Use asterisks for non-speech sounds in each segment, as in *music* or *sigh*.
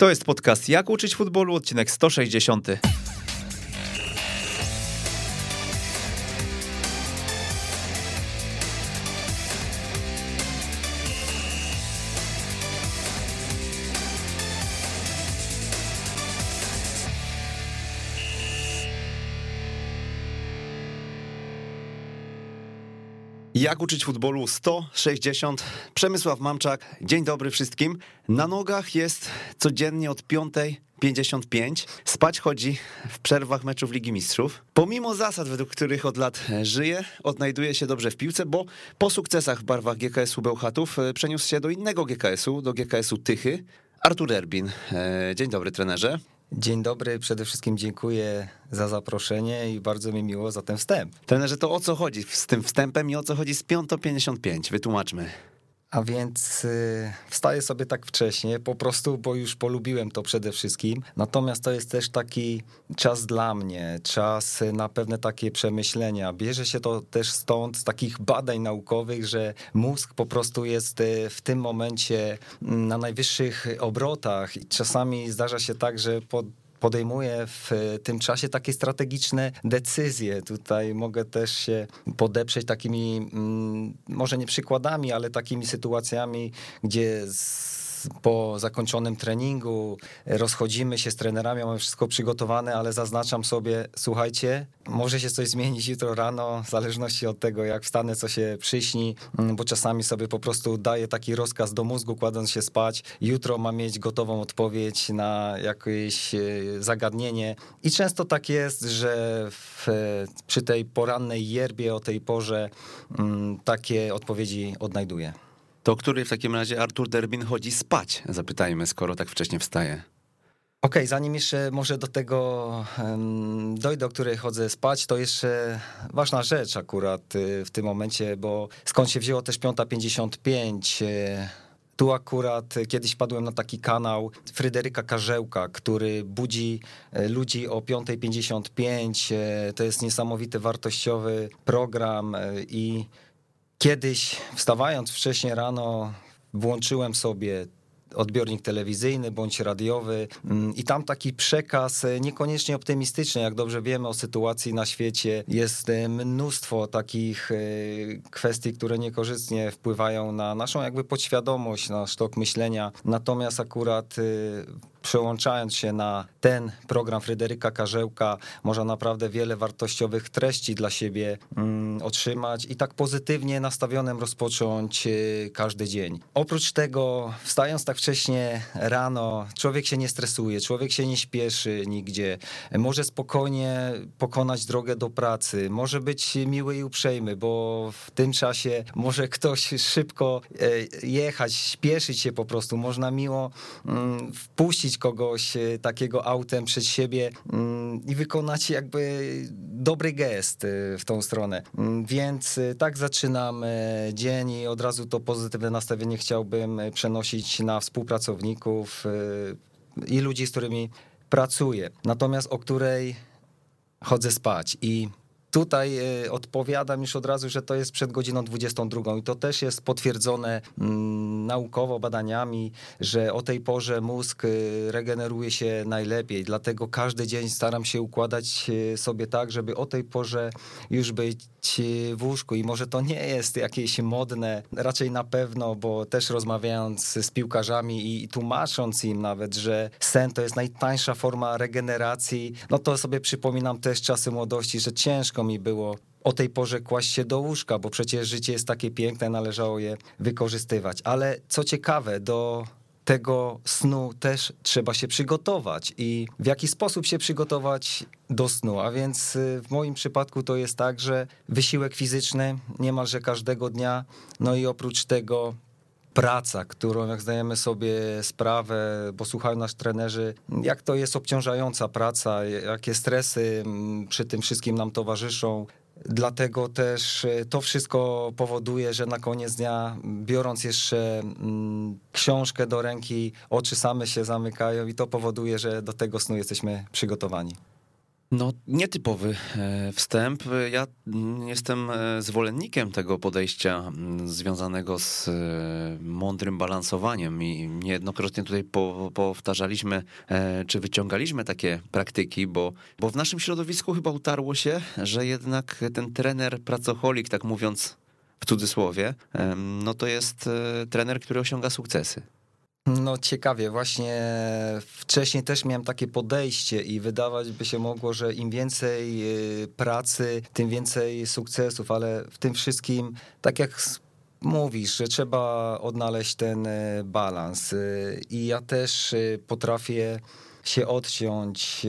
To jest podcast Jak uczyć futbolu, odcinek 160. Jak uczyć futbolu 160. Przemysław Mamczak. Dzień dobry wszystkim. Na nogach jest codziennie od 5.55. Spać chodzi w przerwach meczów Ligi Mistrzów. Pomimo zasad, według których od lat żyje, odnajduje się dobrze w piłce, bo po sukcesach w barwach GKS-u Bełchatów e, przeniósł się do innego GKS-u, do GKS-u Tychy. Artur Erbin. E, dzień dobry trenerze. Dzień dobry, przede wszystkim dziękuję za zaproszenie i bardzo mi miło za ten wstęp. Trenerze, to o co chodzi z tym wstępem i o co chodzi z 5.55? Wytłumaczmy. A więc y, wstaję sobie tak wcześnie, po prostu, bo już polubiłem to przede wszystkim. Natomiast to jest też taki czas dla mnie, czas na pewne takie przemyślenia. Bierze się to też stąd, z takich badań naukowych, że mózg po prostu jest y, w tym momencie mm, na najwyższych obrotach i czasami zdarza się tak, że po podejmuje w tym czasie takie strategiczne decyzje. Tutaj mogę też się podeprzeć takimi, mm, może nie przykładami, ale takimi sytuacjami, gdzie z po zakończonym treningu rozchodzimy się z trenerami, mamy wszystko przygotowane, ale zaznaczam sobie, słuchajcie, może się coś zmienić jutro rano, w zależności od tego, jak wstanę, co się przyśni, mm, bo czasami sobie po prostu daję taki rozkaz do mózgu, kładąc się spać. Jutro mam mieć gotową odpowiedź na jakieś e, zagadnienie. I często tak jest, że w, przy tej porannej yerbie o tej porze mm, takie odpowiedzi odnajduję. To który w takim razie Artur Derbin chodzi spać? Zapytajmy, skoro tak wcześnie wstaje. Okej, okay, zanim jeszcze może do tego dojdę, o której chodzę spać, to jeszcze ważna rzecz akurat y, w tym momencie, bo skąd się wzięło też 5.55. Y, tu akurat kiedyś padłem na taki kanał Fryderyka Karzełka, który budzi y, ludzi o 5.55. To jest niesamowity, wartościowy program i Kiedyś wstawając wcześniej rano, włączyłem sobie odbiornik telewizyjny bądź radiowy mm, i tam taki przekaz e, niekoniecznie optymistyczny, jak dobrze wiemy o sytuacji na świecie, jest e, mnóstwo takich e, kwestii, które niekorzystnie wpływają na naszą jakby podświadomość, na sztok myślenia. Natomiast akurat przełączając się na ten program Fryderyka Karzełka, można naprawdę wiele wartościowych treści dla siebie mm, otrzymać i tak pozytywnie nastawionym rozpocząć y, każdy dzień. Oprócz tego, wstając tak wcześnie rano, człowiek się nie stresuje, człowiek się nie śpieszy nigdzie, może spokojnie pokonać drogę do pracy, może być miły i uprzejmy, bo w tym czasie może ktoś szybko e, jechać, śpieszyć się po prostu, można miło mm, kogoś e, takiego autem przed siebie mm, i wykonać jakby dobry gest e, w tą stronę. Mm, więc e, tak zaczynam dzień i od razu to pozytywne nastawienie chciałbym przenosić na współpracowników i ludzi, z którymi pracuję. Natomiast o której chodzę spać i Tutaj e, odpowiadam już od razu, że to jest przed godziną 22 i to też jest potwierdzone mm, naukowo badaniami, że o tej porze mózg e, regeneruje się najlepiej. Dlatego każdy dzień staram się układać e, sobie tak, żeby o tej porze już być w łóżku i może to nie jest jakieś modne, raczej na pewno, bo też rozmawiając z piłkarzami i tłumacząc im nawet, że sen to jest najtańsza forma regeneracji, no to sobie przypominam też czasy młodości, że ciężko ciężko mi było o tej porze kłaść się do łóżka, bo przecież życie jest takie piękne, należało je wykorzystywać. Ale co ciekawe, do tego snu też trzeba się przygotować i w jaki sposób się przygotować do snu. A więc y, w moim przypadku to jest tak, że wysiłek fizyczny niemalże każdego dnia, no i oprócz tego praca, którą jak zdajemy sobie sprawę, bo słuchają nas trenerzy, jak to jest obciążająca praca, jakie stresy mm, przy tym wszystkim nam towarzyszą. Dlatego też e, to wszystko powoduje, że na koniec dnia, biorąc jeszcze mm, książkę do ręki, oczy same się zamykają i to powoduje, że do tego snu jesteśmy przygotowani. No, nietypowy e, wstęp. Ja jestem e, zwolennikiem tego podejścia związanego z e, mądrym balansowaniem i niejednokrotnie tutaj powtarzaliśmy, czy wyciągaliśmy takie praktyki, bo, bo w naszym środowisku chyba utarło się, że jednak ten trener pracocholik, tak mówiąc w cudzysłowie, no to jest trener, który osiąga sukcesy. No ciekawie, właśnie wcześniej też miałem takie podejście i wydawać by się mogło, że im więcej y, pracy, tym więcej sukcesów, ale w tym wszystkim, tak jak mówisz, że trzeba odnaleźć ten y, balans y, i ja też potrafię się odciąć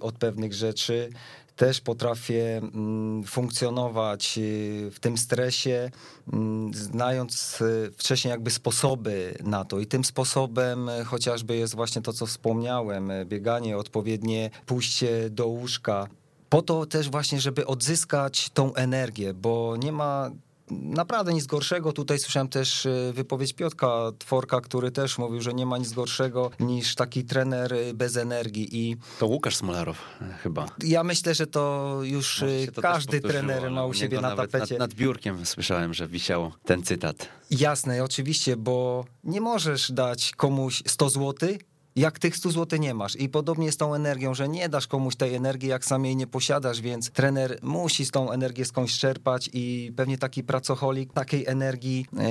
od pewnych rzeczy, też potrafię mm, funkcjonować y, w tym stresie, mm, znając y, wcześniej jakby sposoby na to. I tym sposobem y, chociażby jest właśnie to, co wspomniałem, bieganie, odpowiednie pójście do łóżka. Po to też właśnie, żeby odzyskać tą energię, bo nie ma naprawdę nic gorszego. Tutaj słyszałem też e, wypowiedź Piotka Tworka, który też mówił, że nie ma nic gorszego niż taki trener e, bez energii. I to Łukasz Smolarow e, chyba. Ja myślę, że to już to każdy trener ma u siebie na tapecie. Nad, nad biurkiem słyszałem, że wisiał ten cytat. Jasne, oczywiście, bo nie możesz dać komuś 100 złotych, jak tych 100 zł nie masz. I podobnie z tą energią, że nie dasz komuś tej energii, jak sam jej nie posiadasz, więc trener musi z tą energię skądś czerpać i pewnie taki pracocholik takiej energii e,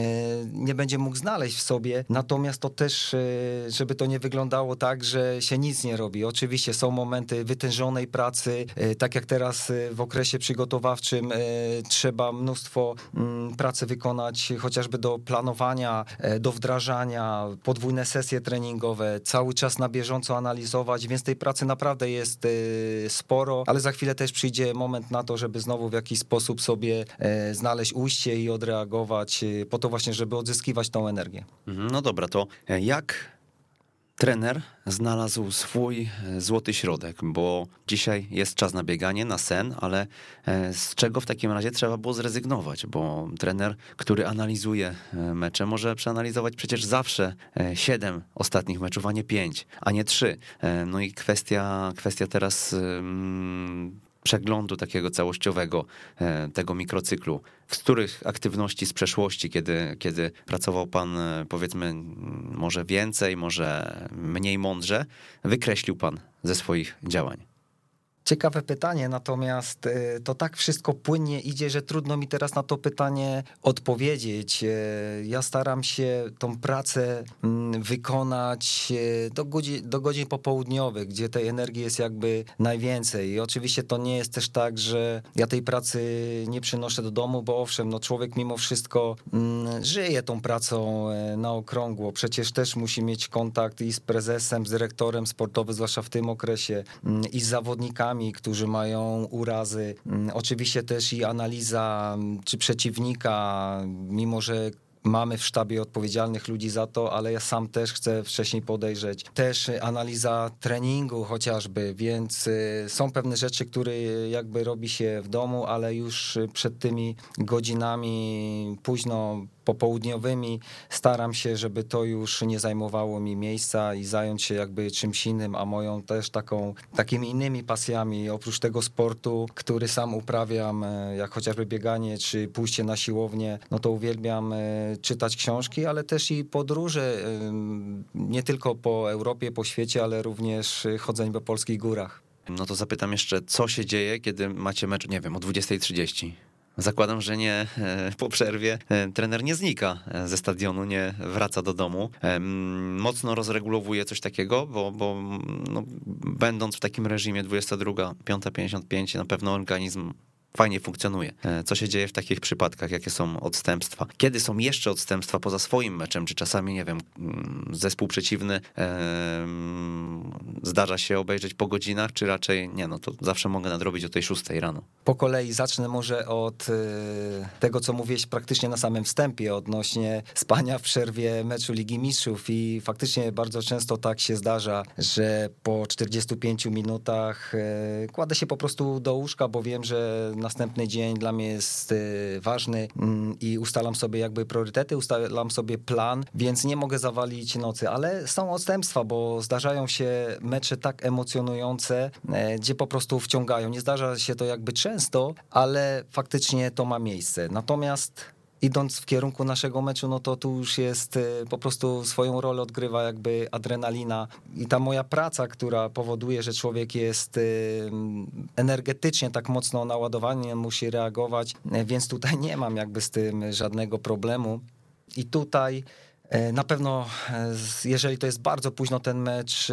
nie będzie mógł znaleźć w sobie. Natomiast to też, e, żeby to nie wyglądało tak, że się nic nie robi. Oczywiście są momenty wytężonej pracy, e, tak jak teraz w okresie przygotowawczym trzeba mnóstwo mm, pracy wykonać, chociażby do planowania, do wdrażania, podwójne sesje treningowe, cały czas na bieżąco analizować, więc tej pracy naprawdę jest y, sporo, ale za chwilę też przyjdzie moment na to, żeby znowu w jakiś sposób sobie e, znaleźć ujście i odreagować y, po to właśnie, żeby odzyskiwać tą energię. Mhm, no dobra, to jak trener znalazł swój e, złoty środek, bo dzisiaj jest czas na bieganie, na sen, ale e, z czego w takim razie trzeba było zrezygnować, bo trener, który analizuje e, mecze, może przeanalizować przecież zawsze siedem ostatnich meczów, a nie pięć, a nie trzy. No i kwestia, kwestia teraz przeglądu takiego całościowego e, tego mikrocyklu, z których aktywności z przeszłości, kiedy, kiedy pracował pan e, powiedzmy może więcej, może mniej mądrze, wykreślił pan ze swoich działań? Ciekawe pytanie, natomiast y, to tak wszystko płynnie idzie, że trudno mi teraz na to pytanie odpowiedzieć. Y, ja staram się tą pracę mm, wykonać y, do godzin, do godzin popołudniowych, gdzie tej energii jest jakby najwięcej. I oczywiście to nie jest też tak, że ja tej pracy nie przynoszę do domu, bo owszem, no człowiek mimo wszystko mm, żyje tą pracą na okrągło. Przecież też musi mieć kontakt i z prezesem, z dyrektorem sportowym, zwłaszcza w tym okresie, mm, i z zawodnikami którzy mają urazy. Mm, oczywiście też i analiza mm, czy przeciwnika, mimo że mamy w sztabie odpowiedzialnych ludzi za to, ale ja sam też chcę wcześniej podejrzeć. Też analiza treningu chociażby, więc y, są pewne rzeczy, które jakby robi się w domu, ale już przed tymi godzinami późno popołudniowymi staram się, żeby to już nie zajmowało mi miejsca i zająć się jakby czymś innym, a moją też taką, takimi innymi pasjami, oprócz tego sportu, który sam uprawiam, e, jak chociażby bieganie czy pójście na siłownię, no to uwielbiam e, czytać książki, ale też i podróże, nie tylko po Europie, po świecie, ale również chodzenie po polskich górach. No to zapytam jeszcze, co się dzieje, kiedy macie mecz, nie wiem, o 20.30? Zakładam, że nie e, po przerwie e, trener nie znika e, ze stadionu, nie wraca do domu. Mocno rozregulowuje coś takiego, bo, bo no, będąc w takim reżimie 22, 5.55 na pewno organizm fajnie funkcjonuje. E, co się dzieje w takich przypadkach, jakie są odstępstwa? Kiedy są jeszcze odstępstwa poza swoim meczem, czy czasami, nie wiem, mm, zespół przeciwny e, zdarza się obejrzeć po godzinach, czy raczej nie, no to zawsze mogę nadrobić o tej szóstej rano. Po kolei zacznę może od e, tego, co mówiłeś praktycznie na samym wstępie odnośnie spania w przerwie meczu Ligi Mistrzów i faktycznie bardzo często tak się zdarza, że po 45 minutach e, kładę się po prostu do łóżka, bo wiem, że następny dzień dla mnie jest y, ważny mm, i ustalam sobie jakby priorytety, ustalam sobie plan, więc nie mogę zawalić nocy, ale są odstępstwa, bo zdarzają się mecze tak emocjonujące, e, gdzie po prostu wciągają. Nie zdarza się to jakby często, ale faktycznie to ma miejsce. Natomiast idąc w kierunku naszego meczu, no to tu już jest y, po prostu swoją rolę odgrywa jakby adrenalina i ta moja praca, która powoduje, że człowiek jest y, energetycznie tak mocno naładowany, musi reagować, y, więc tutaj nie mam jakby z tym żadnego problemu. I tutaj na pewno, jeżeli to jest bardzo późno ten mecz,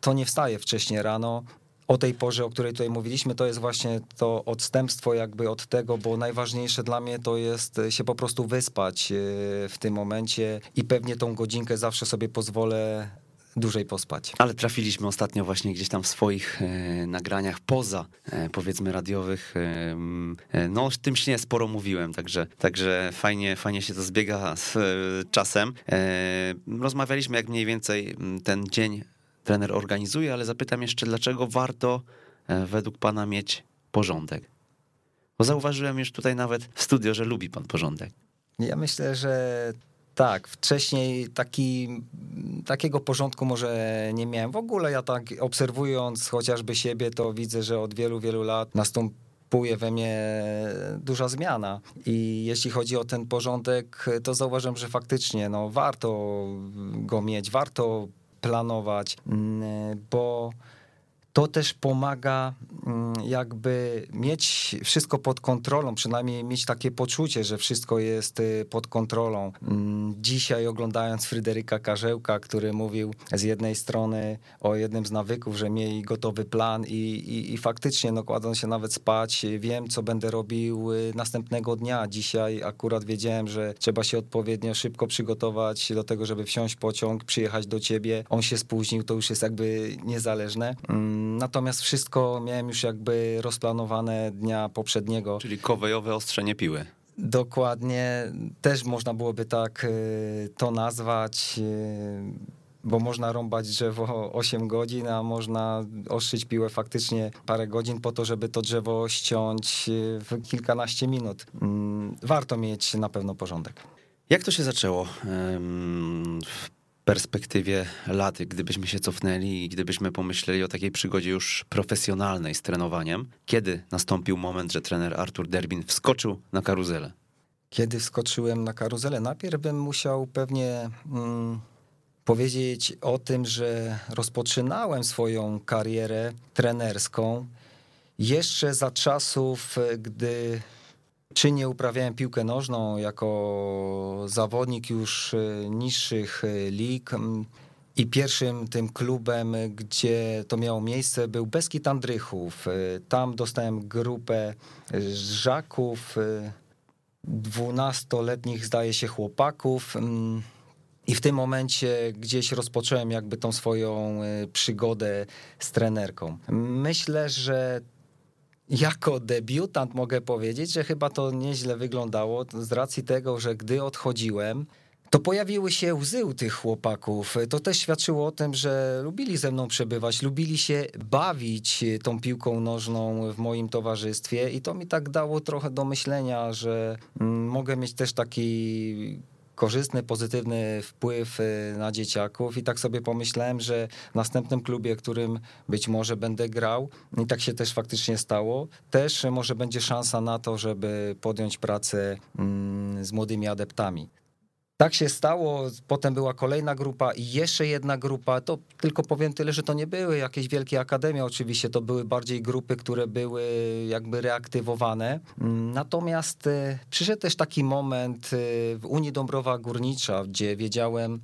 to nie wstaję wcześniej rano o tej porze, o której tutaj mówiliśmy, to jest właśnie to odstępstwo jakby od tego, bo najważniejsze dla mnie to jest się po prostu wyspać e, w tym momencie i pewnie tą godzinkę zawsze sobie pozwolę dłużej pospać. Ale trafiliśmy ostatnio właśnie gdzieś tam w swoich e, nagraniach poza, e, powiedzmy, radiowych. E, e no, o tym śnie sporo mówiłem, także, także fajnie, fajnie się to zbiega z e, czasem. rozmawialiśmy, jak mniej więcej ten dzień trener organizuje, ale zapytam jeszcze, dlaczego warto e, według pana mieć porządek? Bo zauważyłem już tutaj nawet w studio, że lubi pan porządek. Ja myślę, że tak, wcześniej taki, takiego porządku może nie miałem. W ogóle ja tak obserwując chociażby siebie, to widzę, że od wielu, wielu lat następuje we mnie duża zmiana. I jeśli chodzi o ten porządek, to zauważam, że faktycznie no, warto go mieć, warto planować, mm, bo to też pomaga mm, jakby mieć wszystko pod kontrolą, przynajmniej mieć takie poczucie, że wszystko jest y, pod kontrolą. Mm, dzisiaj oglądając Fryderyka Karzełka, który mówił z jednej strony o jednym z nawyków, że miej gotowy plan i, i, i faktycznie no, kładąc się nawet spać, wiem co będę robił y, następnego dnia. Dzisiaj akurat wiedziałem, że trzeba się odpowiednio szybko przygotować do tego, żeby wsiąść pociąg, przyjechać do ciebie. On się spóźnił, to już jest jakby niezależne Natomiast wszystko miałem już jakby rozplanowane dnia poprzedniego. Czyli kowejowe ostrzenie piły. Dokładnie, też można byłoby tak y, to nazwać, y, bo można rąbać drzewo *laughs* 8 godzin, a można ostrzyć piłę faktycznie parę godzin po to, żeby to drzewo ściąć y, w kilkanaście minut. Mm, warto mieć na pewno porządek. Jak to się zaczęło? Perspektywie lat, gdybyśmy się cofnęli i gdybyśmy pomyśleli o takiej przygodzie już profesjonalnej z trenowaniem, kiedy nastąpił moment, że trener Artur Derbin wskoczył na karuzelę? Kiedy wskoczyłem na karuzelę? Najpierw bym musiał pewnie mm, powiedzieć o tym, że rozpoczynałem swoją karierę trenerską jeszcze za czasów, gdy czy nie uprawiałem piłkę nożną jako zawodnik już e, niższych e, lig. I pierwszym tym klubem, gdzie to miało miejsce, był Beskid Andrychów. E, tam dostałem grupę żaków, dwunastoletnich zdaje się chłopaków. I w tym momencie gdzieś rozpocząłem jakby tą swoją przygodę z trenerką. Myślę, że jako debiutant mogę powiedzieć, że chyba to nieźle wyglądało z racji tego, że gdy odchodziłem, to pojawiły się łzy u tych chłopaków. To też świadczyło o tym, że lubili ze mną przebywać, lubili się bawić tą piłką nożną w moim towarzystwie i to mi tak dało trochę do myślenia, że mm, mogę mieć też taki korzystny, pozytywny wpływ y, na dzieciaków i tak sobie pomyślałem, że w następnym klubie, którym być może będę grał i tak się też faktycznie stało, też może będzie szansa na to, żeby podjąć pracę mm, z młodymi adeptami. Tak się stało, potem była kolejna grupa i jeszcze jedna grupa. To tylko powiem tyle, że to nie były jakieś wielkie akademie, oczywiście, to były bardziej grupy, które były jakby reaktywowane. Natomiast e, przyszedł też taki moment e, w Unii Dąbrowa Górnicza, gdzie wiedziałem,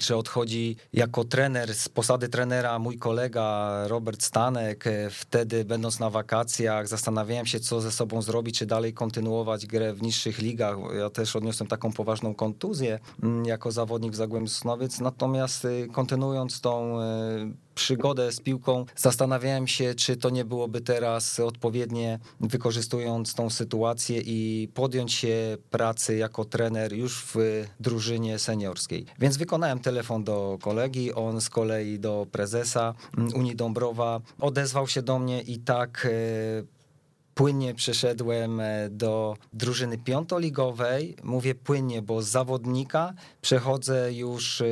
że odchodzi jako trener z posady trenera mój kolega Robert Stanek. E, wtedy, będąc na wakacjach, zastanawiałem się, co ze sobą zrobić, czy dalej kontynuować grę w niższych ligach. Ja też odniosłem taką poważną kontuzję mm, jako zawodnik w Zagłębiu Sosnowiec. Natomiast e, kontynuując tą e, przygodę z piłką, zastanawiałem się, czy to nie byłoby teraz odpowiednie, wykorzystując tą sytuację i podjąć się pracy jako trener już w drużynie seniorskiej. Więc wykonałem telefon do kolegi, on z kolei do prezesa Unii Dąbrowa odezwał się do mnie i tak e, płynnie przeszedłem e, do drużyny piątoligowej. Mówię płynnie, bo z zawodnika przechodzę już e,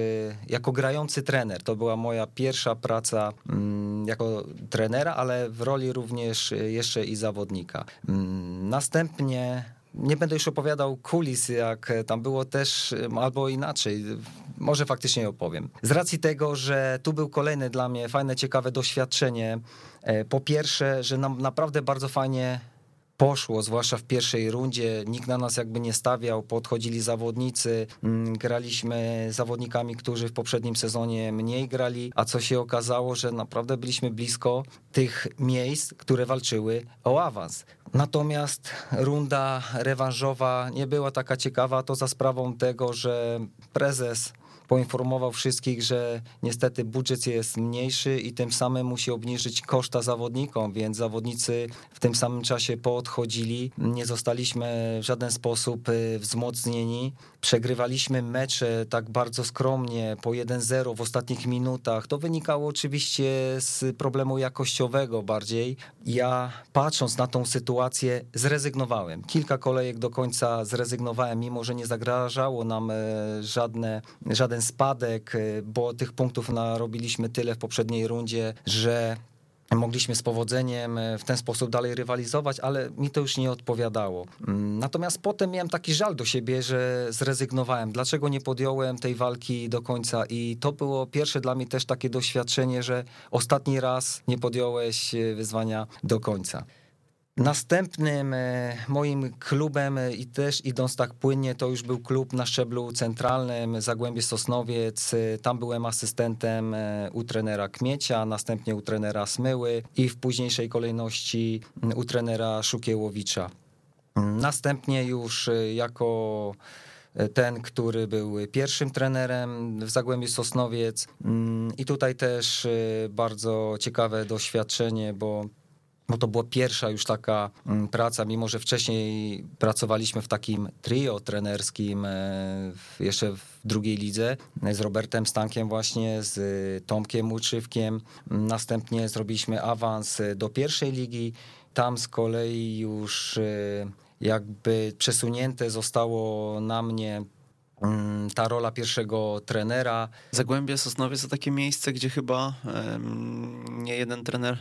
jako grający trener. To była moja pierwsza praca mm, jako trenera, ale w roli również e, jeszcze i zawodnika. Mm, następnie nie będę już opowiadał kulis, jak tam było też, albo inaczej, może faktycznie opowiem. Z racji tego, że tu był kolejne dla mnie fajne, ciekawe doświadczenie. E, po pierwsze, że nam naprawdę bardzo fajnie poszło, zwłaszcza w pierwszej rundzie. Nikt na nas jakby nie stawiał, podchodzili zawodnicy, mm, graliśmy zawodnikami, którzy w poprzednim sezonie mniej grali, a co się okazało, że naprawdę byliśmy blisko tych miejsc, które walczyły o awans. Natomiast runda rewanżowa nie była taka ciekawa, to za sprawą tego, że prezes poinformował wszystkich, że niestety budżet jest mniejszy i tym samym musi obniżyć koszta zawodnikom, więc zawodnicy w tym samym czasie poodchodzili. Nie zostaliśmy w żaden sposób y, wzmocnieni. Przegrywaliśmy mecze tak bardzo skromnie, po 1-0 w ostatnich minutach. To wynikało oczywiście z problemu jakościowego bardziej. Ja patrząc na tą sytuację zrezygnowałem. Kilka kolejek do końca zrezygnowałem, mimo że nie zagrażało nam e, żadne, żaden ten spadek, y, bo tych punktów narobiliśmy tyle w poprzedniej rundzie, że mogliśmy z powodzeniem y, w ten sposób dalej rywalizować, ale mi to już nie odpowiadało. Mm, natomiast potem miałem taki żal do siebie, że zrezygnowałem. Dlaczego nie podjąłem tej walki do końca? I to było pierwsze dla mnie też takie doświadczenie, że ostatni raz nie podjąłeś y, wyzwania do końca. Następnym e, moim klubem e, i też idąc tak płynnie, to już był klub na szczeblu centralnym Zagłębie Sosnowiec. E, tam byłem asystentem u trenera Kmiecia, następnie u trenera Smyły i w późniejszej kolejności u trenera Szukiełowicza. Następnie już jako ten, który był pierwszym trenerem w Zagłębiu Sosnowiec. Mm, I tutaj też bardzo ciekawe doświadczenie, bo bo to była pierwsza już taka mm, praca, mimo że wcześniej pracowaliśmy w takim trio trenerskim e, jeszcze w drugiej lidze z Robertem Stankiem właśnie, z Tomkiem Łuczywkiem. Następnie zrobiliśmy awans do pierwszej ligi. Tam z kolei już e, jakby przesunięte zostało na mnie mm, ta rola pierwszego trenera. Zagłębie Sosnowiec to takie miejsce, gdzie chyba nie jeden trener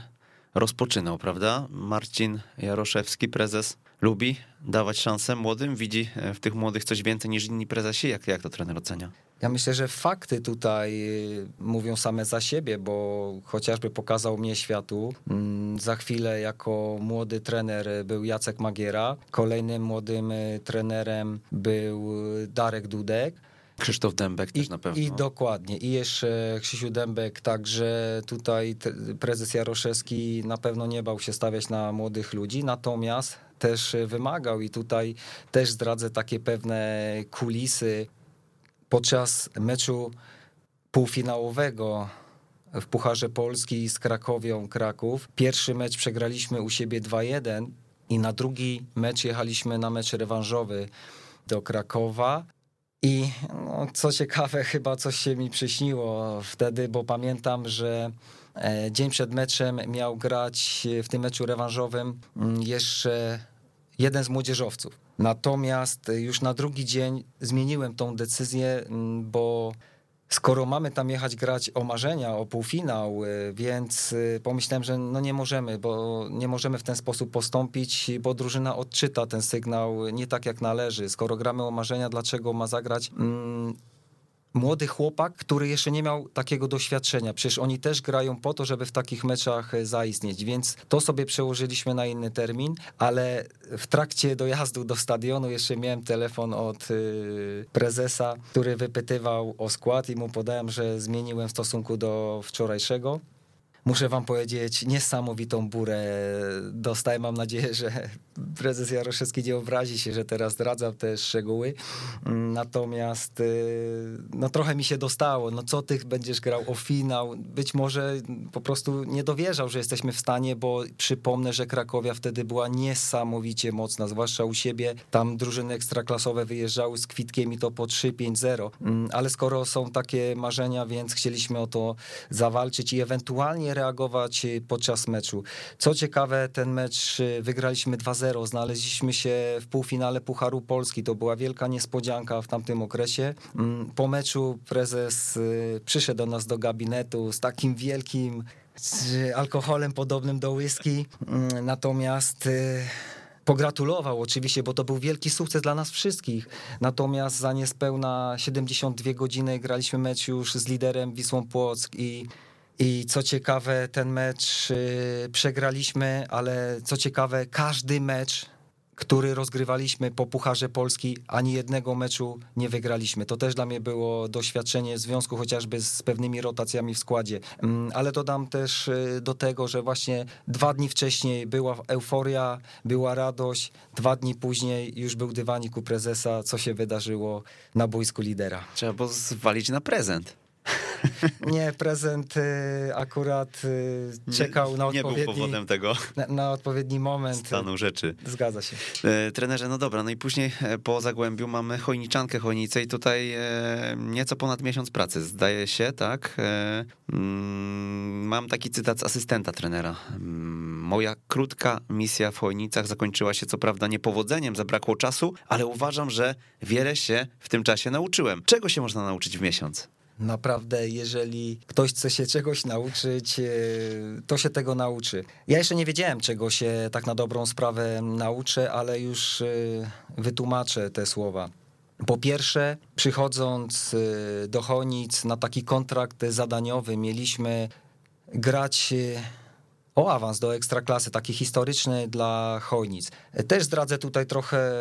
rozpoczynał, prawda? Marcin Jaroszewski, prezes, lubi dawać szansę młodym, widzi e, w tych młodych coś więcej niż inni prezesi. Jak, jak to trener ocenia? Ja myślę, że fakty tutaj e, mówią same za siebie, bo chociażby pokazał mnie światu. Mm, za chwilę jako młody trener był Jacek Magiera, kolejnym młodym e, trenerem był Darek Dudek. Krzysztof Dębek też I, na pewno. I dokładnie. I jeszcze Krzysiu Dębek, także tutaj prezes Jaroszewski na pewno nie bał się stawiać na młodych ludzi, natomiast też wymagał i tutaj też zdradzę takie pewne kulisy podczas meczu półfinałowego w Pucharze Polski z Krakowią Kraków. Pierwszy mecz przegraliśmy u siebie 2-1 i na drugi mecz jechaliśmy na mecz rewanżowy do Krakowa i no, co ciekawe, *laughs* chyba coś się mi przyśniło wtedy, bo pamiętam, że e, dzień przed meczem miał grać w tym meczu rewanżowym mm, jeszcze jeden z młodzieżowców. Natomiast już na drugi dzień zmieniłem tą decyzję, mm, bo skoro mamy tam jechać grać o marzenia, o półfinał, y, więc y, pomyślałem, że no nie możemy, bo nie możemy w ten sposób postąpić, bo drużyna odczyta ten sygnał nie tak jak należy. Skoro gramy o marzenia, dlaczego ma zagrać mm, młody chłopak, który jeszcze nie miał takiego doświadczenia. Przecież oni też grają po to, żeby w takich meczach e, zaistnieć, więc to sobie przełożyliśmy na inny termin, ale w trakcie dojazdu do stadionu jeszcze miałem telefon od e, prezesa, który wypytywał o skład i mu podałem, że zmieniłem w stosunku do wczorajszego muszę wam powiedzieć, niesamowitą burę dostałem. Mam nadzieję, że prezes Jaroszewski nie obrazi się, że teraz zdradzam te szczegóły. Natomiast y, no trochę mi się dostało. No co ty będziesz grał o finał? Być może po prostu nie dowierzał, że jesteśmy w stanie, bo przypomnę, że Krakowia wtedy była niesamowicie mocna, zwłaszcza u siebie. Tam drużyny ekstraklasowe wyjeżdżały z kwitkiem i to po 3-5-0. Mm, ale skoro są takie marzenia, więc chcieliśmy o to zawalczyć i ewentualnie reagować podczas meczu. Co ciekawe, ten mecz wygraliśmy 2-0, znaleźliśmy się w półfinale Pucharu Polski. To była wielka niespodzianka w tamtym okresie. Mm, po meczu prezes przyszedł do nas do gabinetu z takim wielkim alkoholem podobnym do whisky. Mm, natomiast pogratulował oczywiście, bo to był wielki sukces dla nas wszystkich. Natomiast za niespełna 72 godziny graliśmy mecz już z liderem Wisłą Płock i i co ciekawe, ten mecz y, przegraliśmy, ale co ciekawe, każdy mecz który rozgrywaliśmy po Pucharze Polski, ani jednego meczu nie wygraliśmy. To też dla mnie było doświadczenie w związku chociażby z pewnymi rotacjami w składzie. Mm, ale dodam też y, do tego, że właśnie dwa dni wcześniej była euforia, była radość, dwa dni później już był dywanik u prezesa, co się wydarzyło na boisku lidera. Trzeba było zwalić na prezent. Nie, prezent y, akurat y, czekał na odpowiedni... Nie był powodem tego. Na, na odpowiedni moment. Stanu rzeczy. Zgadza się. E, trenerze, no dobra, no i później e, po Zagłębiu mamy Chojniczankę Chojnice i tutaj e, nieco ponad miesiąc pracy, zdaje się, tak? Mm, mam taki cytat z asystenta trenera. Mm, moja krótka misja w Chojnicach zakończyła się co prawda niepowodzeniem, zabrakło czasu, ale uważam, że wiele się w tym czasie nauczyłem. Czego się można nauczyć w miesiąc? Naprawdę, jeżeli ktoś chce się czegoś nauczyć, e, to się tego nauczy. Ja jeszcze nie wiedziałem, czego się tak na dobrą sprawę nauczę, ale już e, wytłumaczę te słowa. Po pierwsze, przychodząc e, do Chonic na taki kontrakt zadaniowy, mieliśmy grać o awans do ekstraklasy, taki historyczny dla Chojnic. Też zdradzę tutaj trochę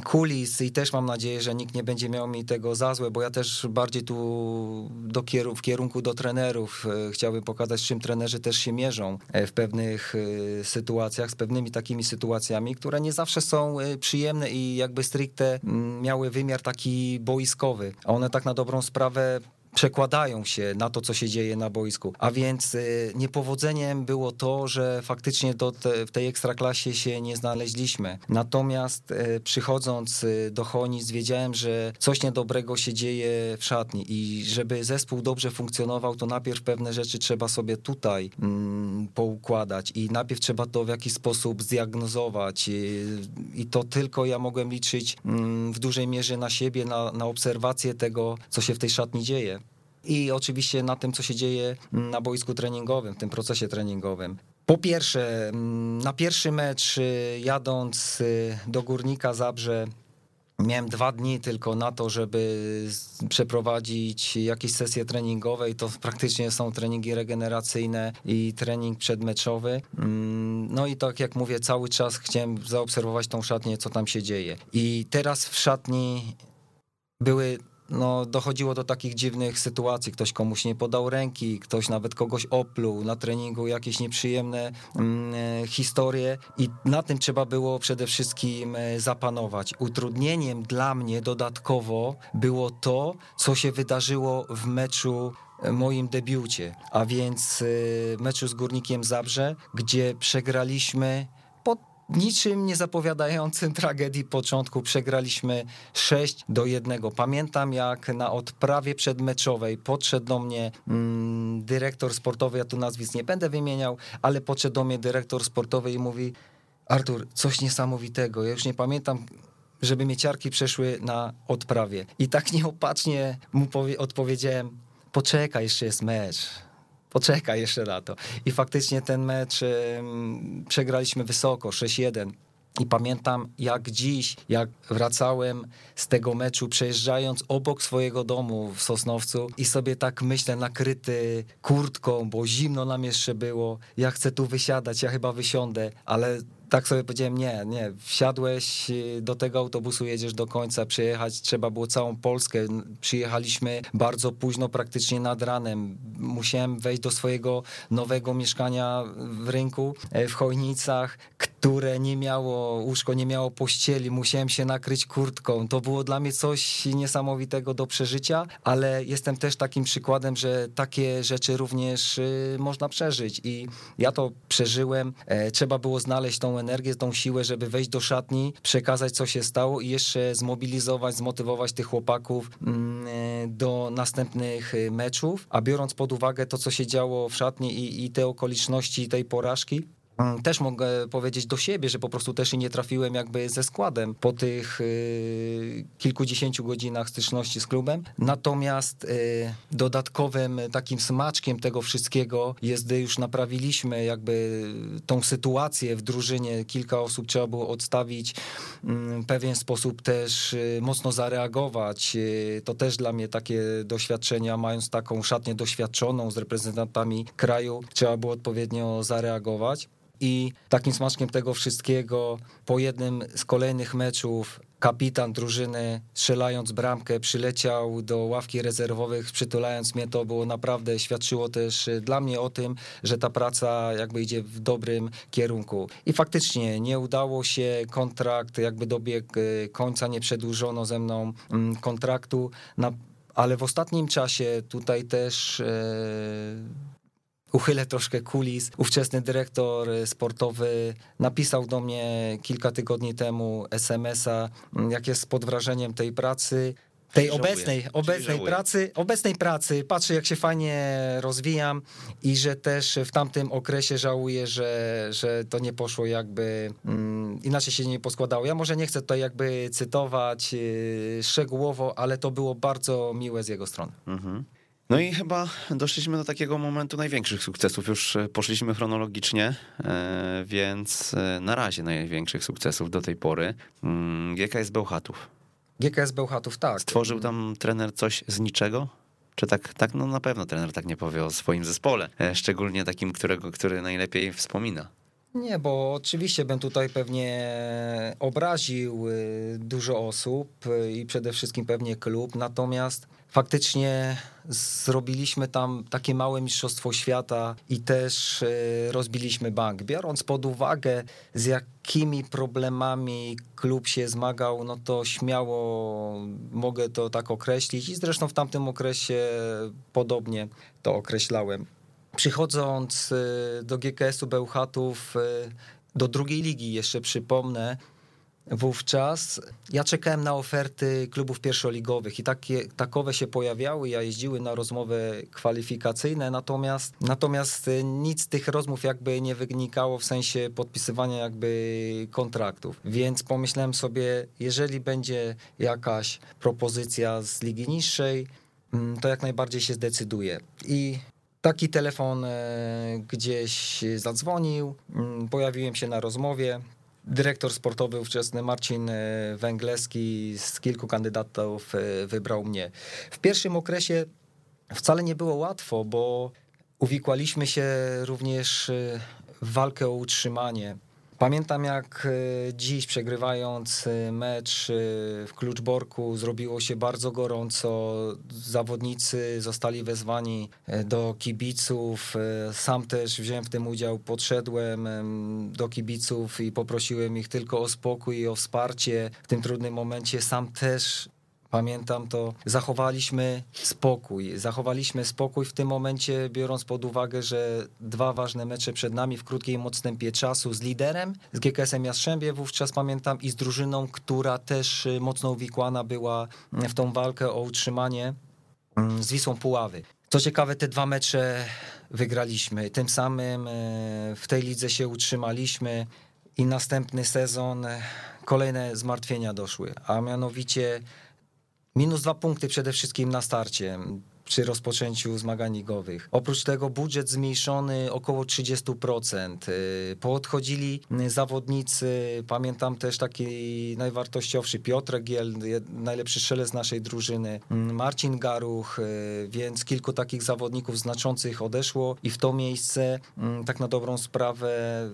kulis i też mam nadzieję, że nikt nie będzie miał mi tego za złe, bo ja też bardziej tu do kierun w kierunku do trenerów e, chciałbym pokazać, z czym trenerzy też się mierzą e, w pewnych e, sytuacjach, z pewnymi takimi sytuacjami, które nie zawsze są przyjemne i jakby stricte mm, miały wymiar taki boiskowy, a one tak na dobrą sprawę przekładają się na to, co się dzieje na boisku. A więc y, niepowodzeniem było to, że faktycznie do te, w tej ekstraklasie się nie znaleźliśmy. Natomiast y, przychodząc y, do Chonic wiedziałem, że coś niedobrego się dzieje w szatni i żeby zespół dobrze funkcjonował, to najpierw pewne rzeczy trzeba sobie tutaj mm, poukładać i najpierw trzeba to w jakiś sposób zdiagnozować i to tylko ja mogłem liczyć mm, w dużej mierze na siebie, na, na obserwację tego, co się w tej szatni dzieje i oczywiście na tym, co się dzieje na boisku treningowym, w tym procesie treningowym. Po pierwsze, mm, na pierwszy mecz y, jadąc y, do Górnika Zabrze Miałem dwa dni tylko na to, żeby przeprowadzić jakieś sesje treningowe i to praktycznie są treningi regeneracyjne i trening przedmeczowy. Mm, no i tak jak mówię, cały czas chciałem zaobserwować tą szatnię, co tam się dzieje. I teraz w szatni były no, dochodziło do takich dziwnych sytuacji. Ktoś komuś nie podał ręki, ktoś nawet kogoś opluł na treningu, jakieś nieprzyjemne mm, e, historie i na tym trzeba było przede wszystkim e, zapanować. Utrudnieniem dla mnie dodatkowo było to, co się wydarzyło w meczu e, moim debiucie, a więc meczu z Górnikiem Zabrze, gdzie przegraliśmy niczym nie zapowiadającym tragedii początku przegraliśmy 6 do 1. Pamiętam jak na odprawie przedmeczowej podszedł do mnie mm, dyrektor sportowy, ja tu nazwisk nie będę wymieniał, ale podszedł do mnie dyrektor sportowy i mówi Artur, coś niesamowitego, ja już nie pamiętam żeby mieciarki przeszły na odprawie. I tak *laughs* nieopatrznie mu odpowiedziałem, poczekaj, jeszcze jest mecz poczekaj jeszcze na to. I faktycznie ten mecz przegraliśmy wysoko, 6-1. I pamiętam jak dziś, jak wracałem z tego meczu, przejeżdżając obok swojego domu w Sosnowcu i sobie tak myślę, nakryty kurtką, bo zimno nam jeszcze było. Ja chcę tu wysiadać, ja chyba wysiądę, ale tak sobie powiedziałem, nie, nie, wsiadłeś y, do tego autobusu, jedziesz do końca, przyjechać trzeba było całą Polskę, przyjechaliśmy bardzo późno, praktycznie nad ranem, musiałem wejść do swojego nowego mieszkania w rynku, e, w Chojnicach, które nie miało łóżko, nie miało pościeli, musiałem się nakryć kurtką. To było dla mnie coś niesamowitego do przeżycia, ale jestem też takim przykładem, że takie rzeczy również y, można przeżyć i ja to przeżyłem. E, trzeba było znaleźć tą energię, tą siłę, żeby wejść do szatni, przekazać co się stało i jeszcze zmobilizować, zmotywować tych chłopaków mm, e, do następnych y, meczów, a biorąc pod uwagę to, co się działo w szatni i, i te okoliczności tej porażki, też mogę powiedzieć do siebie, że po prostu też i nie trafiłem jakby ze składem po tych y, kilkudziesięciu godzinach styczności z klubem. Natomiast y, dodatkowym takim smaczkiem tego wszystkiego jest, gdy już naprawiliśmy jakby tą sytuację w drużynie, kilka osób trzeba było odstawić, mm, w pewien sposób też y, mocno zareagować. To też dla mnie takie doświadczenia, mając taką szatnię doświadczoną z reprezentantami kraju, trzeba było odpowiednio zareagować i takim smaczkiem tego wszystkiego po jednym z kolejnych meczów kapitan drużyny strzelając bramkę przyleciał do ławki rezerwowych, przytulając mnie, to było naprawdę, świadczyło też dla mnie o tym, że ta praca jakby idzie w dobrym kierunku. I faktycznie nie udało się, kontrakt jakby dobiegł e, końca, nie przedłużono ze mną mm, kontraktu, na, ale w ostatnim czasie tutaj też e, uchylę troszkę kulis. Ówczesny dyrektor sportowy napisał do mnie kilka tygodni temu SMS-a, jak jest pod wrażeniem tej pracy tej obecnej, obecnej pracy, obecnej pracy, patrzę jak się fajnie rozwijam i że też w tamtym okresie żałuję, że, że to nie poszło jakby mm, inaczej się nie poskładało. Ja może nie chcę tutaj jakby cytować yy, szczegółowo, ale to było bardzo miłe z jego strony. Mhm. No i chyba doszliśmy do takiego momentu największych sukcesów. Już e, poszliśmy chronologicznie, e, więc e, na razie największych sukcesów do tej pory. Mm, GKS Bełchatów. GKS Bełchatów, tak. Stworzył tam trener coś z niczego? Czy tak, tak, no na pewno trener tak nie powie o swoim zespole, szczególnie takim, którego, który najlepiej wspomina. Nie, bo oczywiście bym tutaj pewnie obraził dużo osób i przede wszystkim pewnie klub, natomiast faktycznie zrobiliśmy tam takie małe mistrzostwo świata i też e, rozbiliśmy bank. Biorąc pod uwagę, z jakimi problemami klub się zmagał, no to śmiało mogę to tak określić i zresztą w tamtym okresie podobnie to określałem. Przychodząc e, do GKS-u Bełchatów, e, do drugiej ligi jeszcze przypomnę, Wówczas ja czekałem na oferty klubów pierwszoligowych i takie, takowe się pojawiały, ja jeździły na rozmowy kwalifikacyjne, natomiast, natomiast nic z tych rozmów jakby nie wynikało w sensie podpisywania jakby kontraktów. Więc pomyślałem sobie, jeżeli będzie jakaś propozycja z ligi niższej, mm, to jak najbardziej się zdecyduje. I taki telefon e, gdzieś zadzwonił, mm, pojawiłem się na rozmowie, dyrektor sportowy ówczesny Marcin e, Węgleski z kilku kandydatów e, wybrał mnie. W pierwszym okresie wcale nie było łatwo, bo uwikłaliśmy się również e, w walkę o utrzymanie. Pamiętam jak e, dziś przegrywając e, mecz e, w Kluczborku zrobiło się bardzo gorąco. Zawodnicy zostali wezwani do kibiców. Sam też wziąłem w tym udział, podszedłem do kibiców i poprosiłem ich tylko o spokój i o wsparcie w tym trudnym momencie. Sam też Pamiętam to, zachowaliśmy spokój. Zachowaliśmy spokój w tym momencie, biorąc pod uwagę, że dwa ważne mecze przed nami w krótkim odstępie czasu z liderem, z GKS-em Jastrzębie wówczas pamiętam i z drużyną, która też y, mocno uwikłana była w tą walkę o utrzymanie mm, z Wisłą Puławy. Co ciekawe, te dwa mecze wygraliśmy. Tym samym y, w tej lidze się utrzymaliśmy i następny sezon y, kolejne zmartwienia doszły, a mianowicie Minus dwa punkty przede wszystkim na starcie przy rozpoczęciu zmagań ligowych. Oprócz tego budżet zmniejszony około 30%. Y, poodchodzili zawodnicy, pamiętam też taki najwartościowszy Piotr Giel, najlepszy strzelec naszej drużyny, mm, Marcin Garuch, y, więc kilku takich zawodników znaczących odeszło i w to miejsce tak na dobrą sprawę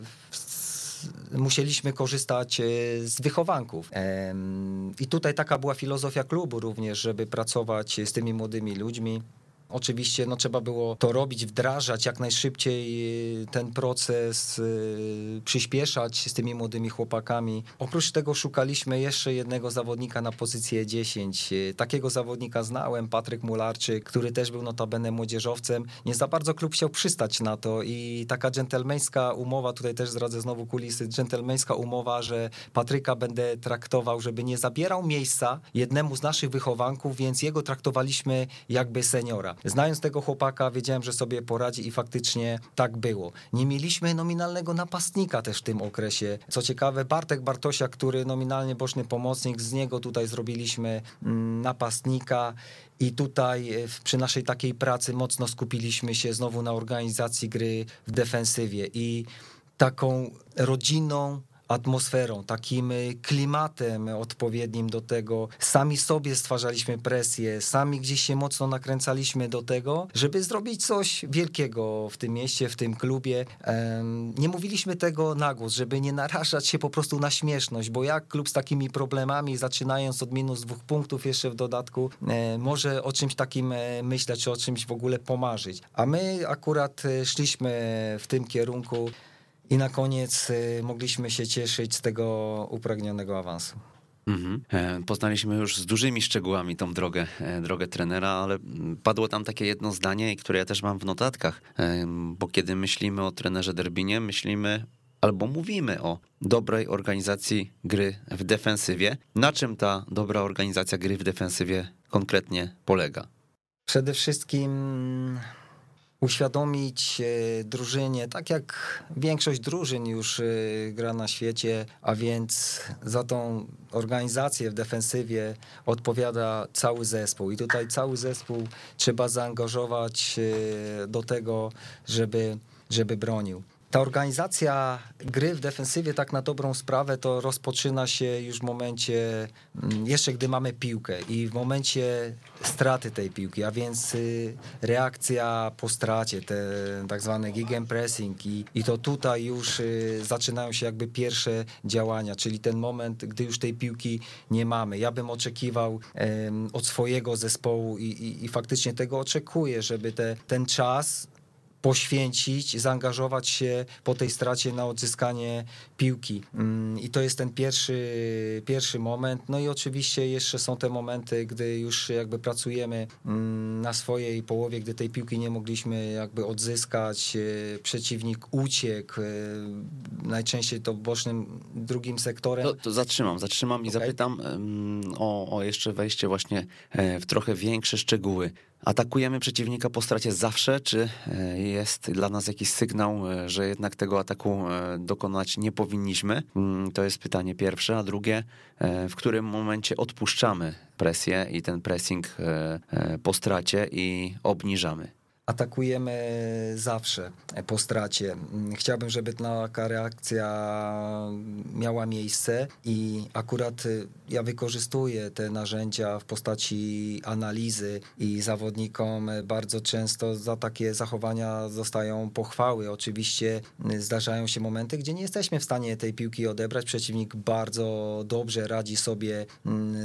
musieliśmy korzystać e, z wychowanków. I tutaj taka była filozofia klubu również, żeby pracować z tymi młodymi ludźmi. Oczywiście no, trzeba było to robić, wdrażać jak najszybciej y, ten proces, yy, przyspieszać z tymi młodymi chłopakami. Oprócz tego szukaliśmy jeszcze jednego zawodnika na pozycję 10. Yy, takiego zawodnika znałem, Patryk Mularczyk, który też był notabene młodzieżowcem. Nie za bardzo klub chciał przystać na to i taka dżentelmeńska umowa, tutaj też zdradzę znowu kulisy, dżentelmeńska umowa, że Patryka będę traktował, żeby nie zabierał miejsca jednemu z naszych wychowanków, więc jego traktowaliśmy jakby seniora. Znając tego chłopaka, wiedziałem, że sobie poradzi i faktycznie tak było. Nie mieliśmy nominalnego napastnika też w tym okresie. Co ciekawe, Bartek Bartosia, który nominalnie boczny pomocnik, z niego tutaj zrobiliśmy mm, napastnika. I tutaj e, przy naszej takiej pracy mocno skupiliśmy się znowu na organizacji gry w defensywie i taką rodziną atmosferą, takim y, klimatem odpowiednim do tego. Sami sobie stwarzaliśmy presję, sami gdzieś się mocno nakręcaliśmy do tego, żeby zrobić coś wielkiego w tym mieście, w tym klubie. Nie mówiliśmy tego na głos, żeby nie narażać się po prostu na śmieszność, bo jak klub z takimi problemami, zaczynając od minus dwóch punktów jeszcze w dodatku, e, może o czymś takim e, myśleć, czy o czymś w ogóle pomarzyć. A my akurat e, szliśmy w tym kierunku. I na koniec y, mogliśmy się cieszyć z tego upragnionego awansu. Mhm. E, poznaliśmy już z dużymi szczegółami tą drogę, e, drogę trenera, ale padło tam takie jedno zdanie, które ja też mam w notatkach, e, bo kiedy myślimy o trenerze Derbinie, myślimy albo mówimy o dobrej organizacji gry w defensywie. Na czym ta dobra organizacja gry w defensywie konkretnie polega? Przede wszystkim uświadomić e, drużynie, tak jak większość drużyn już e, gra na świecie, a więc za tą organizację w defensywie odpowiada cały zespół. I tutaj cały zespół trzeba zaangażować e, do tego, żeby, żeby bronił ta organizacja gry w defensywie tak na dobrą sprawę to rozpoczyna się już w momencie, mm, jeszcze gdy mamy piłkę i w momencie straty tej piłki, a więc y, reakcja po stracie, te tak zwane gegenpressing i, i to tutaj już y, zaczynają się jakby pierwsze działania, czyli ten moment, gdy już tej piłki nie mamy. Ja bym oczekiwał od swojego zespołu i, i, i faktycznie tego oczekuję, żeby te, ten czas poświęcić, zaangażować się po tej stracie na odzyskanie piłki. Mm, I to jest ten pierwszy, pierwszy moment. No i oczywiście jeszcze są te momenty, gdy już jakby pracujemy mm, na swojej połowie, gdy tej piłki nie mogliśmy jakby odzyskać, e, przeciwnik uciekł, e, najczęściej to bocznym drugim sektorem. To, to zatrzymam, zatrzymam i okay. zapytam o, o jeszcze wejście właśnie e, w trochę większe szczegóły. Atakujemy przeciwnika po stracie zawsze, czy e, jest dla nas jakiś sygnał, e, że jednak tego ataku e, dokonać nie powinniśmy? Mm, to jest pytanie pierwsze. A drugie, w którym momencie odpuszczamy presję i ten pressing po stracie i obniżamy? Atakujemy zawsze po stracie. Chciałbym, żeby taka reakcja miała miejsce i akurat ja wykorzystuję te narzędzia w postaci analizy i zawodnikom bardzo często za takie zachowania zostają pochwały. Oczywiście zdarzają się momenty, gdzie nie jesteśmy w stanie tej piłki odebrać. Przeciwnik bardzo dobrze radzi sobie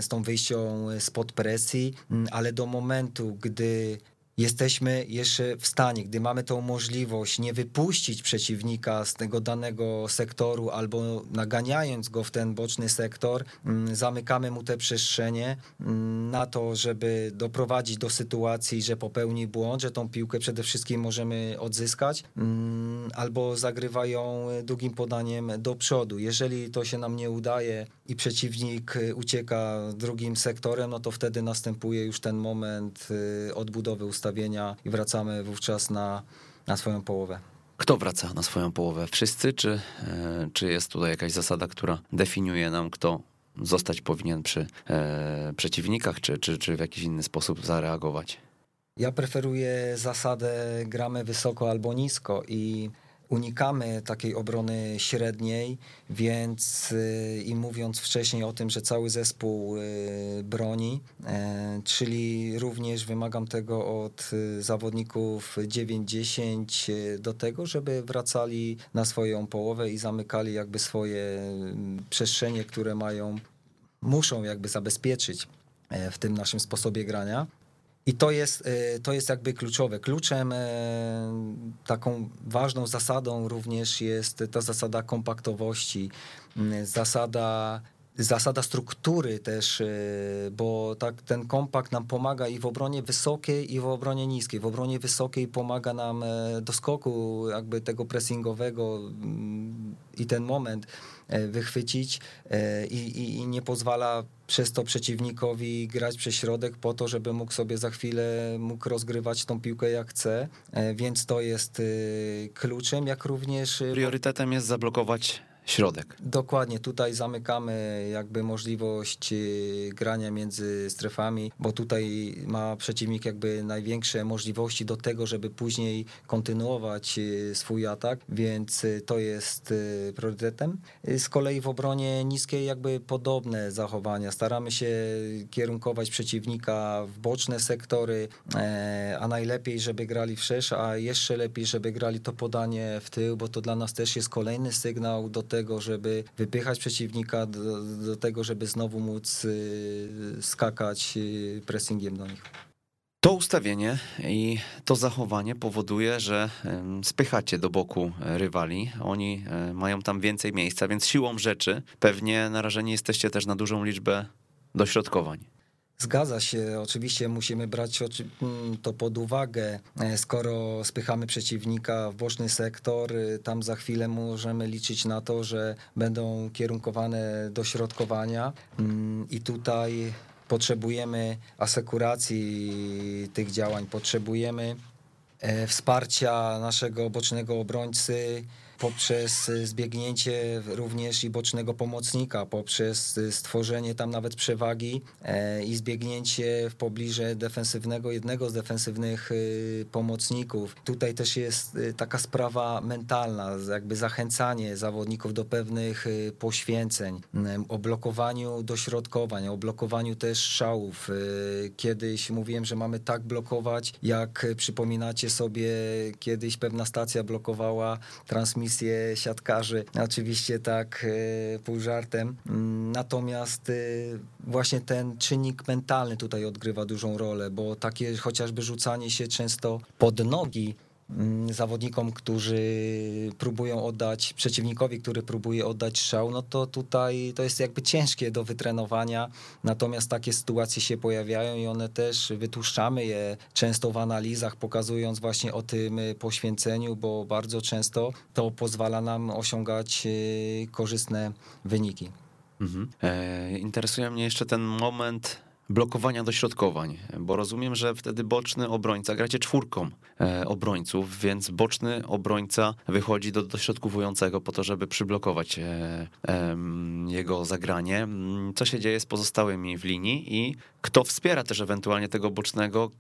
z tą wyjścią spod presji, ale do momentu, gdy jesteśmy jeszcze w stanie, gdy mamy tą możliwość, nie wypuścić przeciwnika z tego danego sektoru albo naganiając go w ten boczny sektor, mm, zamykamy mu te przestrzenie mm, na to, żeby doprowadzić do sytuacji, że popełni błąd, że tą piłkę przede wszystkim możemy odzyskać, mm, albo zagrywają długim podaniem do przodu. Jeżeli to się nam nie udaje i przeciwnik ucieka drugim sektorem, no to wtedy następuje już ten moment y, odbudowy ustawienia ustawienia i wracamy wówczas na, na swoją połowę. Kto wraca na swoją połowę? Wszyscy, czy, e, czy jest tutaj jakaś zasada, która definiuje nam, kto zostać powinien przy e, przeciwnikach, czy, czy, czy w jakiś inny sposób zareagować? Ja preferuję zasadę gramy wysoko albo nisko i unikamy takiej obrony średniej, więc y, i mówiąc wcześniej o tym, że cały zespół y, broni, e, czyli również wymagam tego od y, zawodników 9-10 do tego, żeby wracali na swoją połowę i zamykali jakby swoje przestrzenie, które mają, muszą jakby zabezpieczyć e, w tym naszym sposobie grania. I to jest, to jest jakby kluczowe. Kluczem, taką ważną zasadą również jest ta zasada kompaktowości, zasada zasada struktury też, e, bo tak ten kompakt nam pomaga i w obronie wysokiej, i w obronie niskiej. W obronie wysokiej pomaga nam e, do skoku jakby tego pressingowego mm, i ten moment e, wychwycić i, i, i, nie pozwala przez to przeciwnikowi grać przez środek po to, żeby mógł sobie za chwilę mógł rozgrywać tą piłkę jak chce, więc to jest kluczem, jak również... Priorytetem jest zablokować środek. Dokładnie, tutaj zamykamy jakby możliwość y, grania między strefami, bo tutaj ma przeciwnik jakby największe możliwości do tego, żeby później kontynuować y, swój atak, więc y, to jest priorytetem. Z kolei w obronie niskiej jakby podobne zachowania. Staramy się kierunkować przeciwnika w boczne sektory, e, a najlepiej, żeby grali wszerz, a jeszcze lepiej, żeby grali to podanie w tył, bo to dla nas też jest kolejny sygnał do tego, żeby wypychać przeciwnika, do, do tego, żeby znowu móc y, skakać y, pressingiem do nich. To ustawienie i to zachowanie powoduje, że spychacie do boku rywali. Oni e, mają tam więcej miejsca, więc siłą rzeczy pewnie narażeni jesteście też na dużą liczbę dośrodkowań. Zgadza się, oczywiście musimy brać mm, to pod uwagę. E, skoro spychamy przeciwnika w boczny sektor, y, tam za chwilę możemy liczyć na to, że będą kierunkowane do środkowania mm, i tutaj potrzebujemy asekuracji tych działań, potrzebujemy e, wsparcia naszego bocznego obrońcy poprzez zbiegnięcie również i bocznego pomocnika, poprzez stworzenie tam nawet przewagi e, i zbiegnięcie w pobliże defensywnego, jednego z defensywnych y, pomocników. Tutaj też jest y, taka sprawa mentalna, jakby zachęcanie zawodników do pewnych y, poświęceń, o blokowaniu dośrodkowań, o blokowaniu też szałów. Kiedyś mówiłem, że mamy tak blokować, jak przypominacie sobie, kiedyś pewna stacja blokowała transmisję transmisję siatkarzy. Oczywiście tak e, pół żartem. Mm, natomiast e, właśnie ten czynnik mentalny tutaj odgrywa dużą rolę, bo takie chociażby rzucanie się często pod nogi zawodnikom, którzy próbują oddać, przeciwnikowi, który próbuje oddać strzał, no to tutaj to jest jakby ciężkie do wytrenowania, natomiast takie sytuacje się pojawiają i one też wytłuszczamy je często w analizach, pokazując właśnie o tym poświęceniu, bo bardzo często to pozwala nam osiągać e, korzystne wyniki. Mhm. E, interesuje mnie jeszcze ten moment blokowania dośrodkowań, bo rozumiem, że wtedy boczny obrońca, gracie czwórką e, obrońców, więc boczny obrońca wychodzi do dośrodkowującego po to, żeby przyblokować e, jego zagranie. Co się dzieje z pozostałymi w linii i kto wspiera też ewentualnie tego bocznego,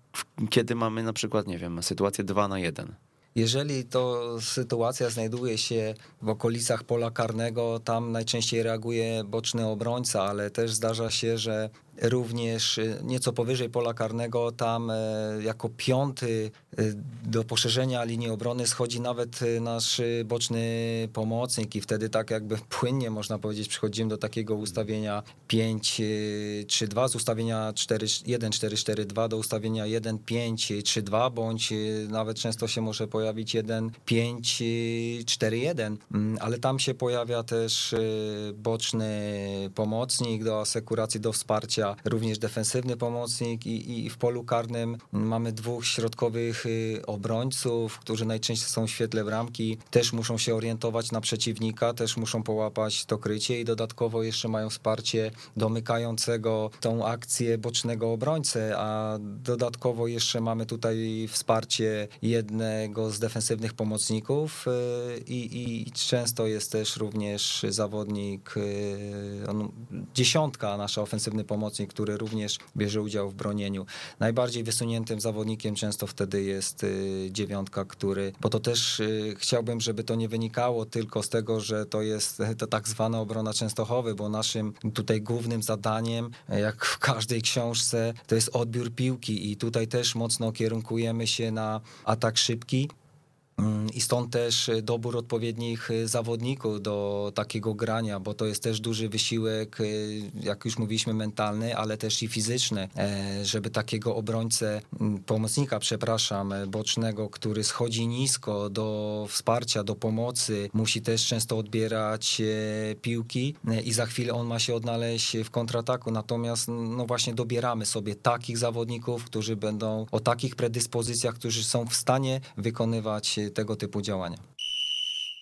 kiedy mamy na przykład, nie wiem, sytuację 2 na 1? Jeżeli to sytuacja znajduje się w okolicach pola karnego, tam najczęściej reaguje boczny obrońca, ale też zdarza się, że również y, nieco powyżej pola karnego, tam e, jako piąty y, do poszerzenia linii obrony schodzi nawet y, nasz boczny pomocnik i wtedy tak jakby płynnie można powiedzieć przechodzimy do takiego ustawienia 5-3-2 z ustawienia 1-4-4-2 do ustawienia 1-5-3-2 bądź nawet często się może pojawić 1-5-4-1, mm, ale tam się pojawia też boczny pomocnik do asekuracji, do wsparcia również defensywny pomocnik i, i w polu karnym mamy dwóch środkowych y, obrońców, którzy najczęściej są w świetle bramki, też muszą się orientować na przeciwnika, też muszą połapać to krycie i dodatkowo jeszcze mają wsparcie domykającego tą akcję bocznego obrońcę, a dodatkowo jeszcze mamy tutaj wsparcie jednego z defensywnych pomocników y, i, i często jest też również zawodnik, y, on, dziesiątka, nasza ofensywny pomocnik pomocnik, który również bierze udział w bronieniu. Najbardziej wysuniętym zawodnikiem często wtedy jest y, dziewiątka, który, bo to też y, chciałbym, żeby to nie wynikało tylko z tego, że to jest to tak zwana obrona Częstochowy, bo naszym tutaj głównym zadaniem, jak w każdej książce, to jest odbiór piłki i tutaj też mocno kierunkujemy się na atak szybki, I stąd też dobór odpowiednich zawodników do takiego grania, bo to jest też duży wysiłek, jak już mówiliśmy, mentalny, ale też i fizyczny, e, żeby takiego obrońcę, mm, pomocnika, przepraszam, bocznego, który schodzi nisko do wsparcia, do pomocy, musi też często odbierać e, piłki e, i za chwilę on ma się odnaleźć w kontrataku. Natomiast no właśnie dobieramy sobie takich zawodników, którzy będą o takich predyspozycjach, którzy są w stanie wykonywać tego typu działania.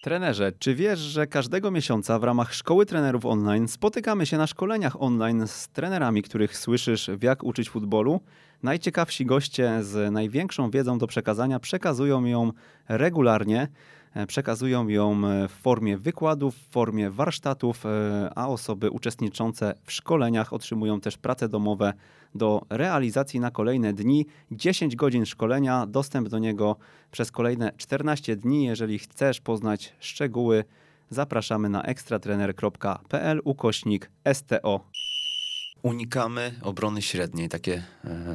Trenerze, czy wiesz, że każdego miesiąca w ramach Szkoły Trenerów Online spotykamy się na szkoleniach online z trenerami, których słyszysz w jak uczyć futbolu? Najciekawsi goście z największą wiedzą do przekazania przekazują ją regularnie. E, przekazują ją e, w formie wykładów, w formie warsztatów, e, a osoby uczestniczące w szkoleniach otrzymują też prace domowe do realizacji na kolejne dni. 10 godzin szkolenia, dostęp do niego przez kolejne 14 dni. Jeżeli chcesz poznać szczegóły, zapraszamy na ekstratrener.pl ukośnik STO. Unikamy obrony średniej, takie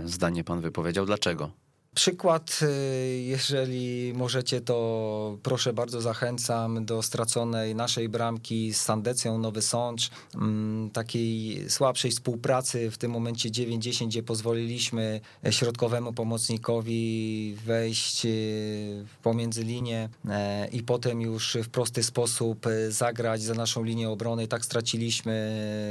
zdanie pan wypowiedział. Dlaczego? Przykład, y, jeżeli możecie, to proszę bardzo zachęcam do straconej naszej bramki z Sandecją Nowy Sącz, mm, takiej słabszej współpracy w tym momencie 9-10, gdzie pozwoliliśmy środkowemu pomocnikowi wejść y, pomiędzy linię e, i potem już w prosty sposób y, zagrać za naszą linię obrony. I tak straciliśmy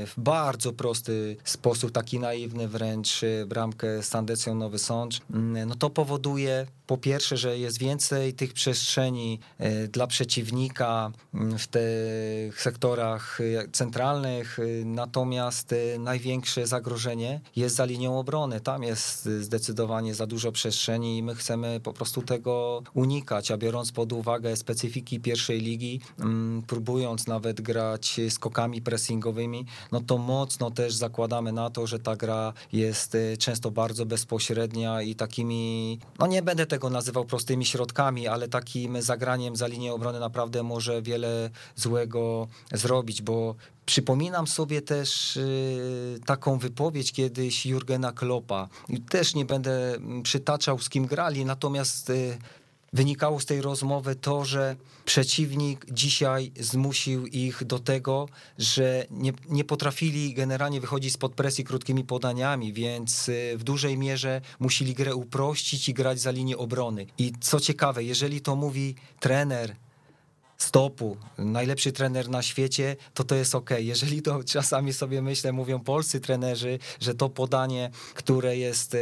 w bardzo prosty sposób, taki naiwny wręcz bramkę z Sandecją Nowy Sącz. Mm, no to powoduje po pierwsze, że jest więcej tych przestrzeni e, dla przeciwnika mm, w tych sektorach e, centralnych, e, natomiast największe zagrożenie jest za linią obrony. Tam jest zdecydowanie za dużo przestrzeni i my chcemy po prostu tego unikać, a biorąc pod uwagę specyfiki pierwszej ligi, mm, próbując nawet grać skokami pressingowymi, no to mocno też zakładamy na to, że ta gra jest często bardzo bezpośrednia i takimi, no nie będę tego nazywał prostymi środkami, ale takim zagraniem za linię obrony naprawdę może wiele złego zrobić, bo Przypominam sobie też y, taką wypowiedź kiedyś Jurgena Kloppa. Też nie będę przytaczał, z kim grali, natomiast y, wynikało z tej rozmowy to, że przeciwnik dzisiaj zmusił ich do tego, że nie, nie potrafili generalnie wychodzić spod presji krótkimi podaniami, więc y, w dużej mierze musieli grę uprościć i grać za linię obrony. I co ciekawe, jeżeli to mówi trener stopu, najlepszy trener na świecie, to to jest ok. Jeżeli to czasami sobie myślę, mówią polscy trenerzy, że to podanie, które jest e,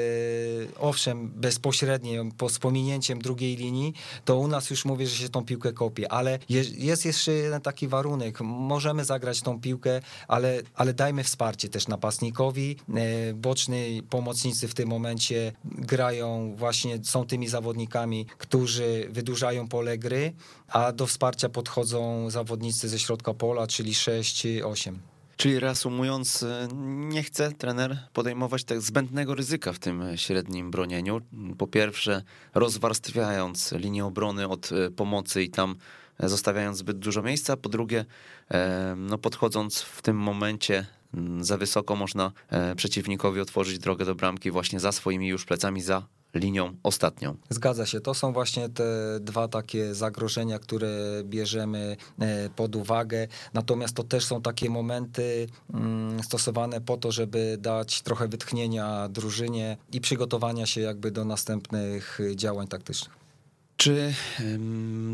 owszem bezpośrednie, po, z pominięciem drugiej linii, to u nas już mówię, że się tą piłkę kopie, ale jest jeszcze jeden taki warunek. Możemy zagrać tą piłkę, ale, ale dajmy wsparcie też napastnikowi. E, boczni pomocnicy w tym momencie grają właśnie, są tymi zawodnikami, którzy wydłużają pole gry, a do wsparcia podchodzą zawodnicy ze środka pola, czyli 6-8. Czyli reasumując, nie chce trener podejmować tak zbędnego ryzyka w tym średnim bronieniu. Po pierwsze, rozwarstwiając linię obrony od e, pomocy i tam zostawiając zbyt dużo miejsca. Po drugie, e, no podchodząc w tym momencie za wysoko, można przeciwnikowi otworzyć drogę do bramki właśnie za swoimi już plecami, za linią ostatnią. Zgadza się. To są właśnie te dwa takie zagrożenia, które bierzemy e, pod uwagę. Natomiast to też są takie momenty mm, stosowane po to, żeby dać trochę wytchnienia drużynie i przygotowania się jakby do następnych działań taktycznych. Czy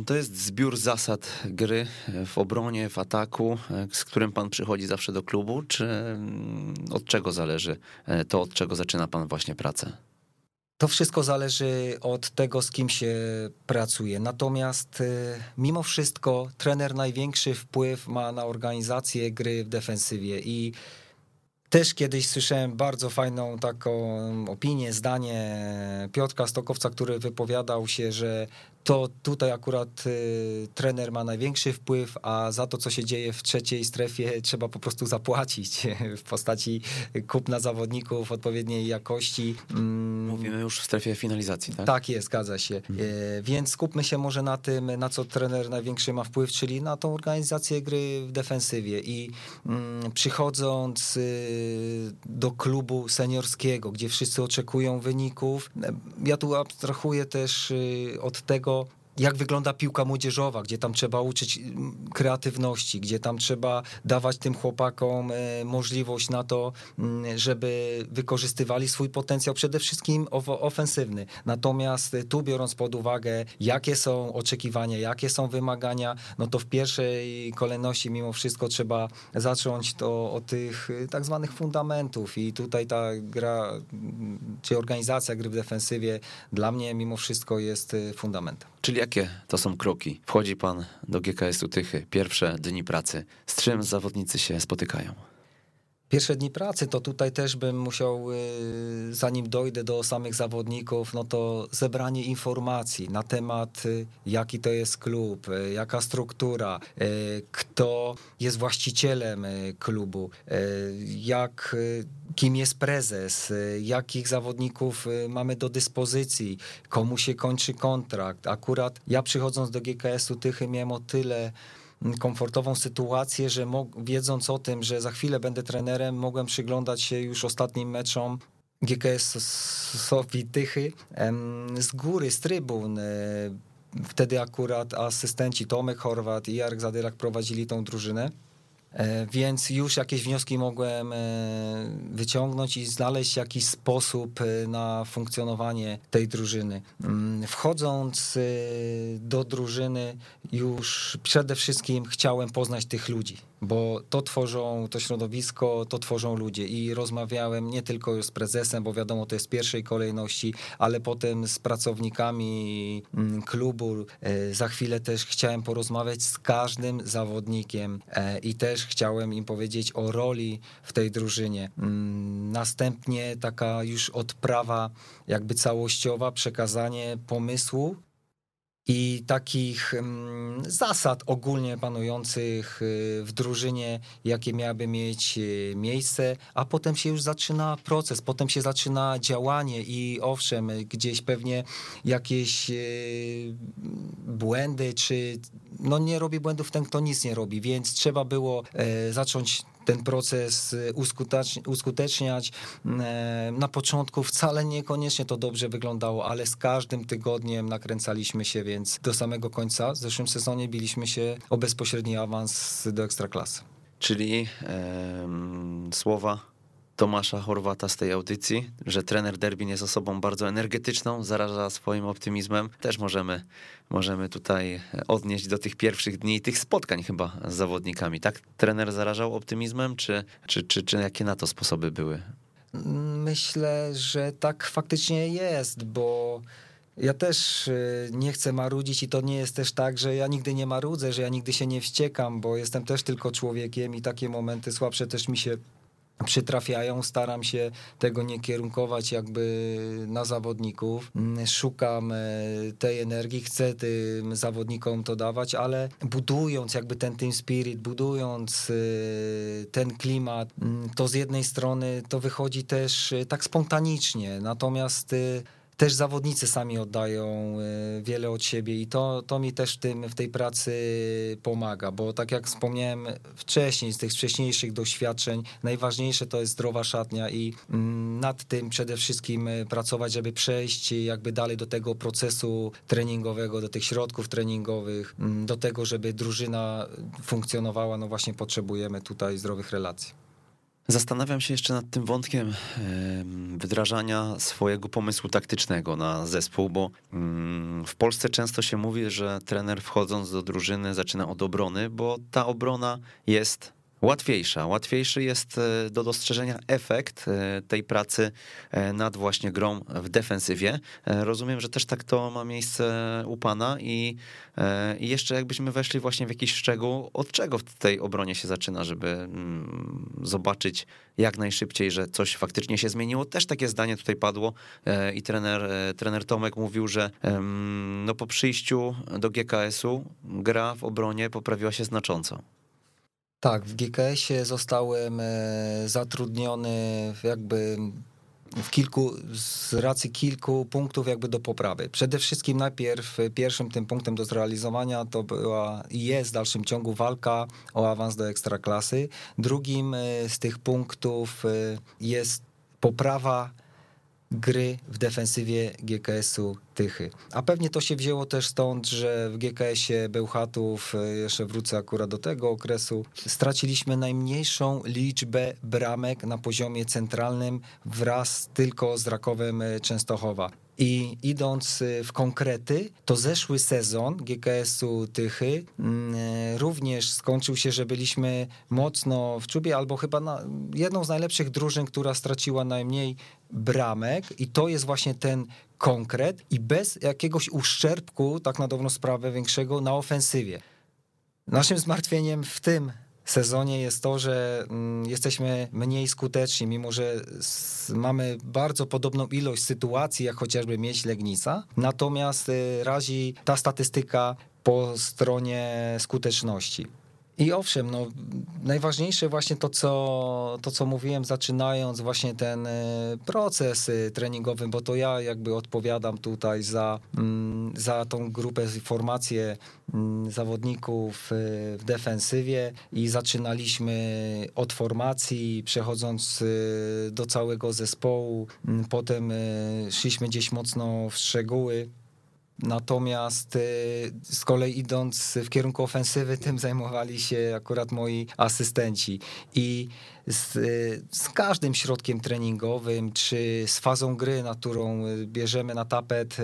to jest zbiór zasad gry w obronie, w ataku, e, z którym pan przychodzi zawsze do klubu, czy od czego zależy e, to, od czego zaczyna pan właśnie pracę? To wszystko zależy od tego, z kim się pracuje. Natomiast y, mimo wszystko trener największy wpływ ma na organizację gry w defensywie i też kiedyś słyszałem bardzo fajną taką opinię, zdanie Piotra Stokowca, który wypowiadał się, że to tutaj akurat y, trener ma największy wpływ, a za to, co się dzieje w trzeciej strefie, trzeba po prostu zapłacić *laughs* w postaci kupna zawodników odpowiedniej jakości. Mm. Mówimy już w strefie finalizacji, tak? Tak jest, zgadza się. Mhm. E, więc skupmy się może na tym, na co trener największy ma wpływ, czyli na tą organizację gry w defensywie. I mm, przychodząc y, do klubu seniorskiego, gdzie wszyscy oczekują wyników, ja tu abstrahuję też y, od tego, jak wygląda piłka młodzieżowa, gdzie tam trzeba uczyć mm, kreatywności, gdzie tam trzeba dawać tym chłopakom e, możliwość na to, mm, żeby wykorzystywali swój potencjał, przede wszystkim ofensywny. Natomiast tu biorąc pod uwagę, jakie są oczekiwania, jakie są wymagania, no to w pierwszej kolejności mimo wszystko trzeba zacząć to od tych y, tak zwanych fundamentów i tutaj ta gra, czy organizacja gry w defensywie dla mnie mimo wszystko jest fundamentem. Czyli jakie to są kroki? Wchodzi pan do GKS-u Tychy, pierwsze dni pracy. Z czym zawodnicy się spotykają? Pierwsze dni pracy to tutaj też bym musiał, y, zanim dojdę do samych zawodników, no to zebranie informacji na temat, y, jaki to jest klub, y, jaka struktura, kto jest właścicielem klubu, jak kim jest prezes, jakich zawodników mamy do dyspozycji, komu się kończy kontrakt. Akurat ja przychodząc do GKS-u Tychy miałem o tyle komfortową sytuację, że wiedząc o tym, że za chwilę będę trenerem, mogłem przyglądać się już ostatnim meczom GKS Sofii Tychy z góry, z trybun. E, wtedy akurat asystenci Tomek Horwat i Jarek Zadylak prowadzili tą drużynę. E, więc już jakieś wnioski mogłem e, wyciągnąć i znaleźć jakiś sposób e, na funkcjonowanie tej drużyny. Mm, wchodząc do drużyny, już przede wszystkim chciałem poznać tych ludzi bo to tworzą, to środowisko, to tworzą ludzie i rozmawiałem nie tylko z prezesem, bo wiadomo, to jest w pierwszej kolejności, ale potem z pracownikami mm, klubu. E, za chwilę też chciałem porozmawiać z każdym zawodnikiem e, i też chciałem im powiedzieć o roli w tej drużynie. Mm, następnie taka już odprawa jakby całościowa, przekazanie pomysłu i takich mm, zasad ogólnie panujących y, w drużynie, jakie miałyby mieć y, miejsce, a potem się już zaczyna proces, potem się zaczyna działanie i owszem, gdzieś pewnie jakieś y, błędy, czy no nie robi błędów ten, kto nic nie robi, więc trzeba było e, zacząć ten proces y, uskuteczniać. E, na początku wcale niekoniecznie to dobrze wyglądało, ale z każdym tygodniem nakręcaliśmy się, więc do samego końca w zeszłym sezonie biliśmy się o bezpośredni awans do ekstraklasy. Czyli słowa Tomasza Chorwata z tej audycji, że trener Derbin jest osobą bardzo energetyczną, zaraża swoim optymizmem. Też możemy, możemy tutaj odnieść do tych pierwszych dni, tych spotkań chyba z zawodnikami. Tak trener zarażał optymizmem, czy, czy, czy, czy jakie na to sposoby były? Myślę, że tak faktycznie jest, bo ja też y, nie chcę marudzić i to nie jest też tak, że ja nigdy nie marudzę, że ja nigdy się nie wściekam, bo jestem też tylko człowiekiem i takie momenty słabsze też mi się przytrafiają. Staram się tego nie kierunkować jakby na zawodników. Mm, szukam e, tej energii, chcę tym zawodnikom to dawać, ale budując jakby ten team spirit, budując e, ten klimat, mm, to z jednej strony to wychodzi też e, tak spontanicznie, natomiast też zawodnicy sami oddają e, wiele od siebie i to, to mi też w, tym, w tej pracy pomaga, bo tak jak wspomniałem wcześniej, z tych wcześniejszych doświadczeń, najważniejsze to jest zdrowa szatnia i mm, nad tym przede wszystkim e, pracować, żeby przejść jakby dalej do tego procesu treningowego, do tych środków treningowych, mm, do tego, żeby drużyna funkcjonowała, no właśnie potrzebujemy tutaj zdrowych relacji. Zastanawiam się jeszcze nad tym wątkiem wdrażania swojego pomysłu taktycznego na zespół, bo mm, w Polsce często się mówi, że trener wchodząc do drużyny zaczyna od obrony, bo ta obrona jest łatwiejsza. Łatwiejszy jest e, do dostrzeżenia efekt e, tej pracy e, nad właśnie grą w defensywie. Rozumiem, że też tak to ma miejsce u pana i, i jeszcze jakbyśmy weszli właśnie w jakiś szczegół, od czego w tej obronie się zaczyna, żeby mm, zobaczyć jak najszybciej, że coś faktycznie się zmieniło. Też takie zdanie tutaj padło i trener, trener Tomek mówił, że no po przyjściu do GKS-u gra w obronie poprawiła się znacząco. Tak, w GKS-ie zostałem e, zatrudniony jakby w kilku, z racji kilku punktów jakby do poprawy. Przede wszystkim najpierw pierwszym tym punktem do zrealizowania to była i jest w dalszym ciągu walka o awans do ekstraklasy. Drugim e, z tych punktów e, jest poprawa gry w defensywie GKS-u A pewnie to się wzięło też stąd, że w GKS-ie Bełchatów, e, jeszcze wrócę akurat do tego okresu, straciliśmy najmniejszą liczbę bramek na poziomie centralnym wraz tylko z Rakowem e, Częstochowa. I idąc y, w konkrety, to zeszły sezon GKS-u Tychy mm, e, również skończył się, że byliśmy mocno w czubie, albo chyba na, jedną z najlepszych drużyn, która straciła najmniej bramek i to jest właśnie ten konkret i bez jakiegoś uszczerbku, tak na dobrą sprawę większego, na ofensywie. Naszym zmartwieniem w tym sezonie jest to, że mm, jesteśmy mniej skuteczni, mimo że mamy bardzo podobną ilość sytuacji, jak chociażby mieć Legnica. Natomiast y, razi ta statystyka po stronie skuteczności. I owszem, no, najważniejsze właśnie to co, to, co mówiłem, zaczynając właśnie ten e, proces e, treningowy, bo to ja jakby odpowiadam tutaj za, mm, za tą grupę, formację mm, zawodników e, w defensywie i zaczynaliśmy od formacji, przechodząc do całego zespołu, mm, potem szliśmy gdzieś mocno w szczegóły, Natomiast y, z kolei idąc w kierunku ofensywy, tym zajmowali się akurat moi asystenci. I z, y, z, każdym środkiem treningowym, czy z fazą gry, na którą y, bierzemy na tapet,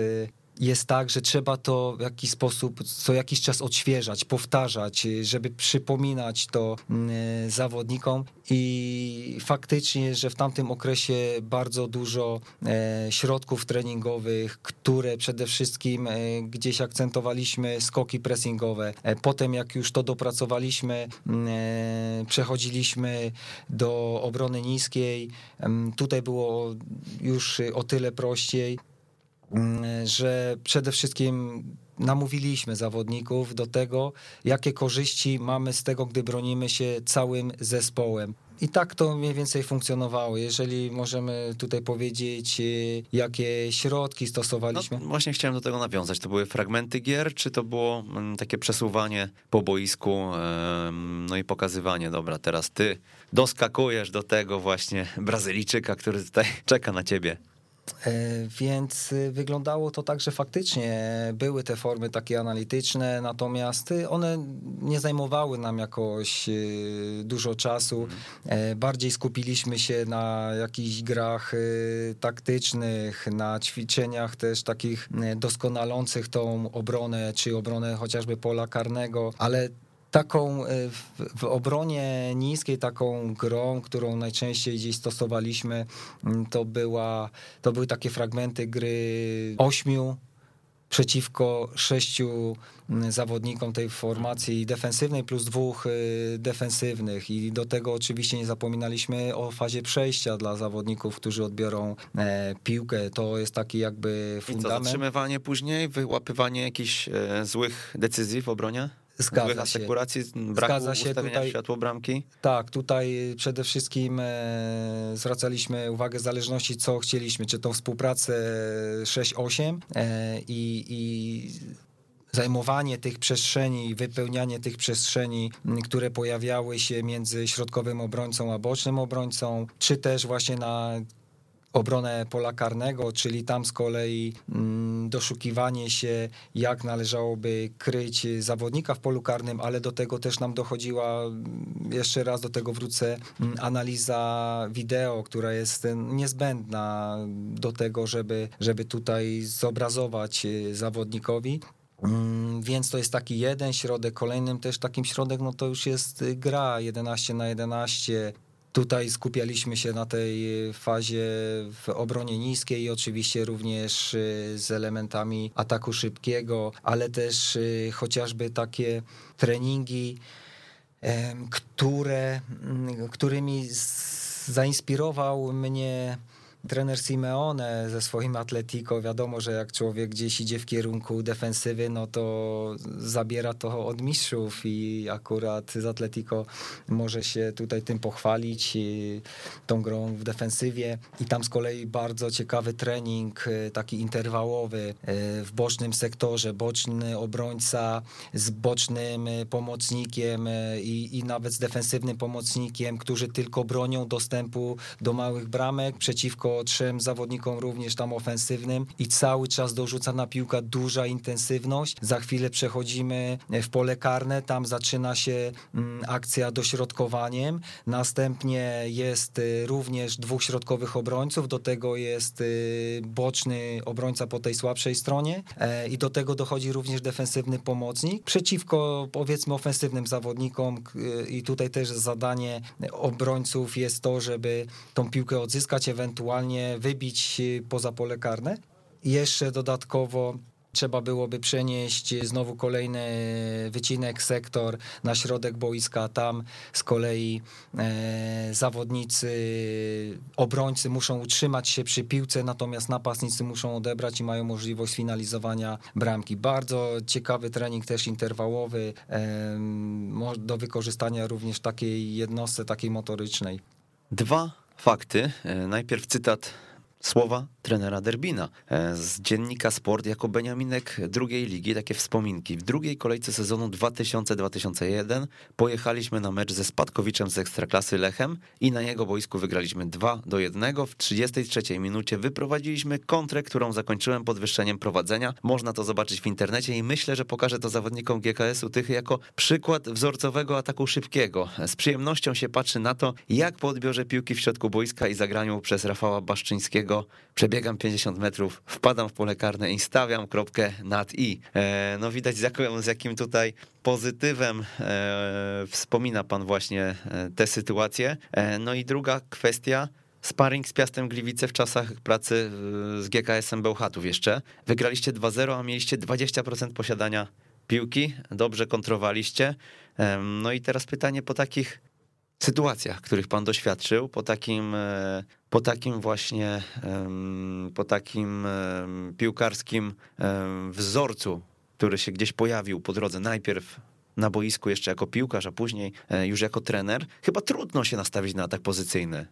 jest tak, że trzeba to w jakiś sposób co jakiś czas odświeżać, powtarzać, żeby przypominać to mm, zawodnikom i faktycznie, że w tamtym okresie bardzo dużo e, środków treningowych, które przede wszystkim e, gdzieś akcentowaliśmy skoki pressingowe. E, potem jak już to dopracowaliśmy, mm, przechodziliśmy do obrony niskiej. Mm, tutaj było już o tyle prościej, że przede wszystkim namówiliśmy zawodników do tego, jakie korzyści mamy z tego, gdy bronimy się całym zespołem. I tak to mniej więcej funkcjonowało. Jeżeli możemy tutaj powiedzieć, y, jakie środki stosowaliśmy. No, właśnie chciałem do tego nawiązać. To były fragmenty gier, czy to było mm, takie przesuwanie po boisku, no i pokazywanie, dobra, teraz ty doskakujesz do tego właśnie Brazylijczyka, który tutaj *laughs* czeka na ciebie. E, więc y, wyglądało to tak, że faktycznie były te formy takie analityczne, natomiast y, one nie zajmowały nam jakoś y, dużo czasu. Mhm. E, bardziej skupiliśmy się na jakichś grach taktycznych, na ćwiczeniach też takich doskonalących tą obronę, czy obronę chociażby pola karnego, ale taką e, w, w, obronie niskiej, taką grą, którą najczęściej gdzieś stosowaliśmy, mm, to, była, to były takie fragmenty gry ośmiu przeciwko sześciu mm, zawodnikom tej formacji defensywnej plus dwóch y, defensywnych i do tego oczywiście nie zapominaliśmy o fazie przejścia dla zawodników, którzy odbiorą e, piłkę. To jest taki jakby fundament. I co, zatrzymywanie później, wyłapywanie jakichś e, złych decyzji w obronie? Zgadza się. Asekuracji, braku Zgadza się tutaj, światło bramki? Tak, tutaj przede wszystkim e, zwracaliśmy uwagę w zależności co chcieliśmy, czy tą współpracę 6-8 e, i, i zajmowanie tych przestrzeni, wypełnianie tych przestrzeni, które pojawiały się między środkowym obrońcą a bocznym obrońcą, czy też właśnie na obronę pola karnego, czyli tam z kolei mm, doszukiwanie się, jak należałoby kryć zawodnika w polu karnym, ale do tego też nam dochodziła, mm, jeszcze raz do tego wrócę, mm, analiza wideo, która jest niezbędna do tego, żeby, żeby tutaj zobrazować y, zawodnikowi. Więc to jest taki jeden środek. Kolejnym też takim środek, no to już jest gra 11 na 11, Tutaj skupialiśmy się na tej fazie w obronie niskiej i oczywiście również y, z elementami ataku szybkiego, ale też y, chociażby takie treningi, które, którymi zainspirował mnie trener Simeone ze swoim Atletico, wiadomo, że jak człowiek gdzieś idzie w kierunku defensywy, no to zabiera to od mistrzów i akurat z Atletico może się tutaj tym pochwalić, tą grą w defensywie. I tam z kolei bardzo ciekawy trening, e, taki interwałowy e, w bocznym sektorze, boczny obrońca z bocznym e, pomocnikiem i, i nawet z defensywnym pomocnikiem, którzy tylko bronią dostępu do małych bramek przeciwko trzem zawodnikom również tam ofensywnym. I cały czas dorzucana piłka, duża intensywność. Za chwilę przechodzimy w pole karne, tam zaczyna się mm, akcja dośrodkowaniem, następnie jest y, również dwóch środkowych obrońców, do tego jest y, boczny obrońca po tej słabszej stronie. E, i do tego dochodzi również defensywny pomocnik. Przeciwko powiedzmy ofensywnym zawodnikom i tutaj też zadanie obrońców jest to, żeby tą piłkę odzyskać, ewentualnie wybić poza pole karne. Jeszcze dodatkowo trzeba byłoby przenieść znowu kolejny wycinek, sektor na środek boiska. Tam z kolei e, zawodnicy, obrońcy muszą utrzymać się przy piłce, natomiast napastnicy muszą odebrać i mają możliwość finalizowania bramki. Bardzo ciekawy trening też interwałowy e, do wykorzystania również takiej jednostce, takiej motorycznej. Dwa fakty. E, najpierw cytat słowa trenera Derbina e, z dziennika Sport jako Beniaminek drugiej ligi, takie wspominki. W drugiej kolejce sezonu 2000-2001 pojechaliśmy na mecz ze Spadkowiczem z Ekstraklasy Lechem i na jego boisku wygraliśmy 2 do 1. W 33 minucie wyprowadziliśmy kontrę, którą zakończyłem podwyższeniem prowadzenia. Można to zobaczyć w internecie i myślę, że pokażę to zawodnikom GKS-u Tychy jako przykład wzorcowego ataku szybkiego. Z przyjemnością się patrzy na to, jak po odbiorze piłki w środku boiska i zagraniu przez Rafała Baszczyńskiego przebiegam 50 metrów, wpadam w pole karne i stawiam kropkę nad i. E, no widać z jakim, tutaj pozytywem e, wspomina pan właśnie e, tę sytuację. No i druga kwestia, sparring z Piastem Gliwice w czasach pracy z GKS-em Bełchatów jeszcze. Wygraliście 2-0, a mieliście 20% posiadania piłki, dobrze kontrowaliście. No i teraz pytanie po takich sytuacjach, których pan doświadczył, po takim, po takim właśnie, po takim piłkarskim wzorcu, który się gdzieś pojawił po drodze, najpierw na boisku jeszcze jako piłkarz, a później e, już jako trener, chyba trudno się nastawić na atak pozycyjny.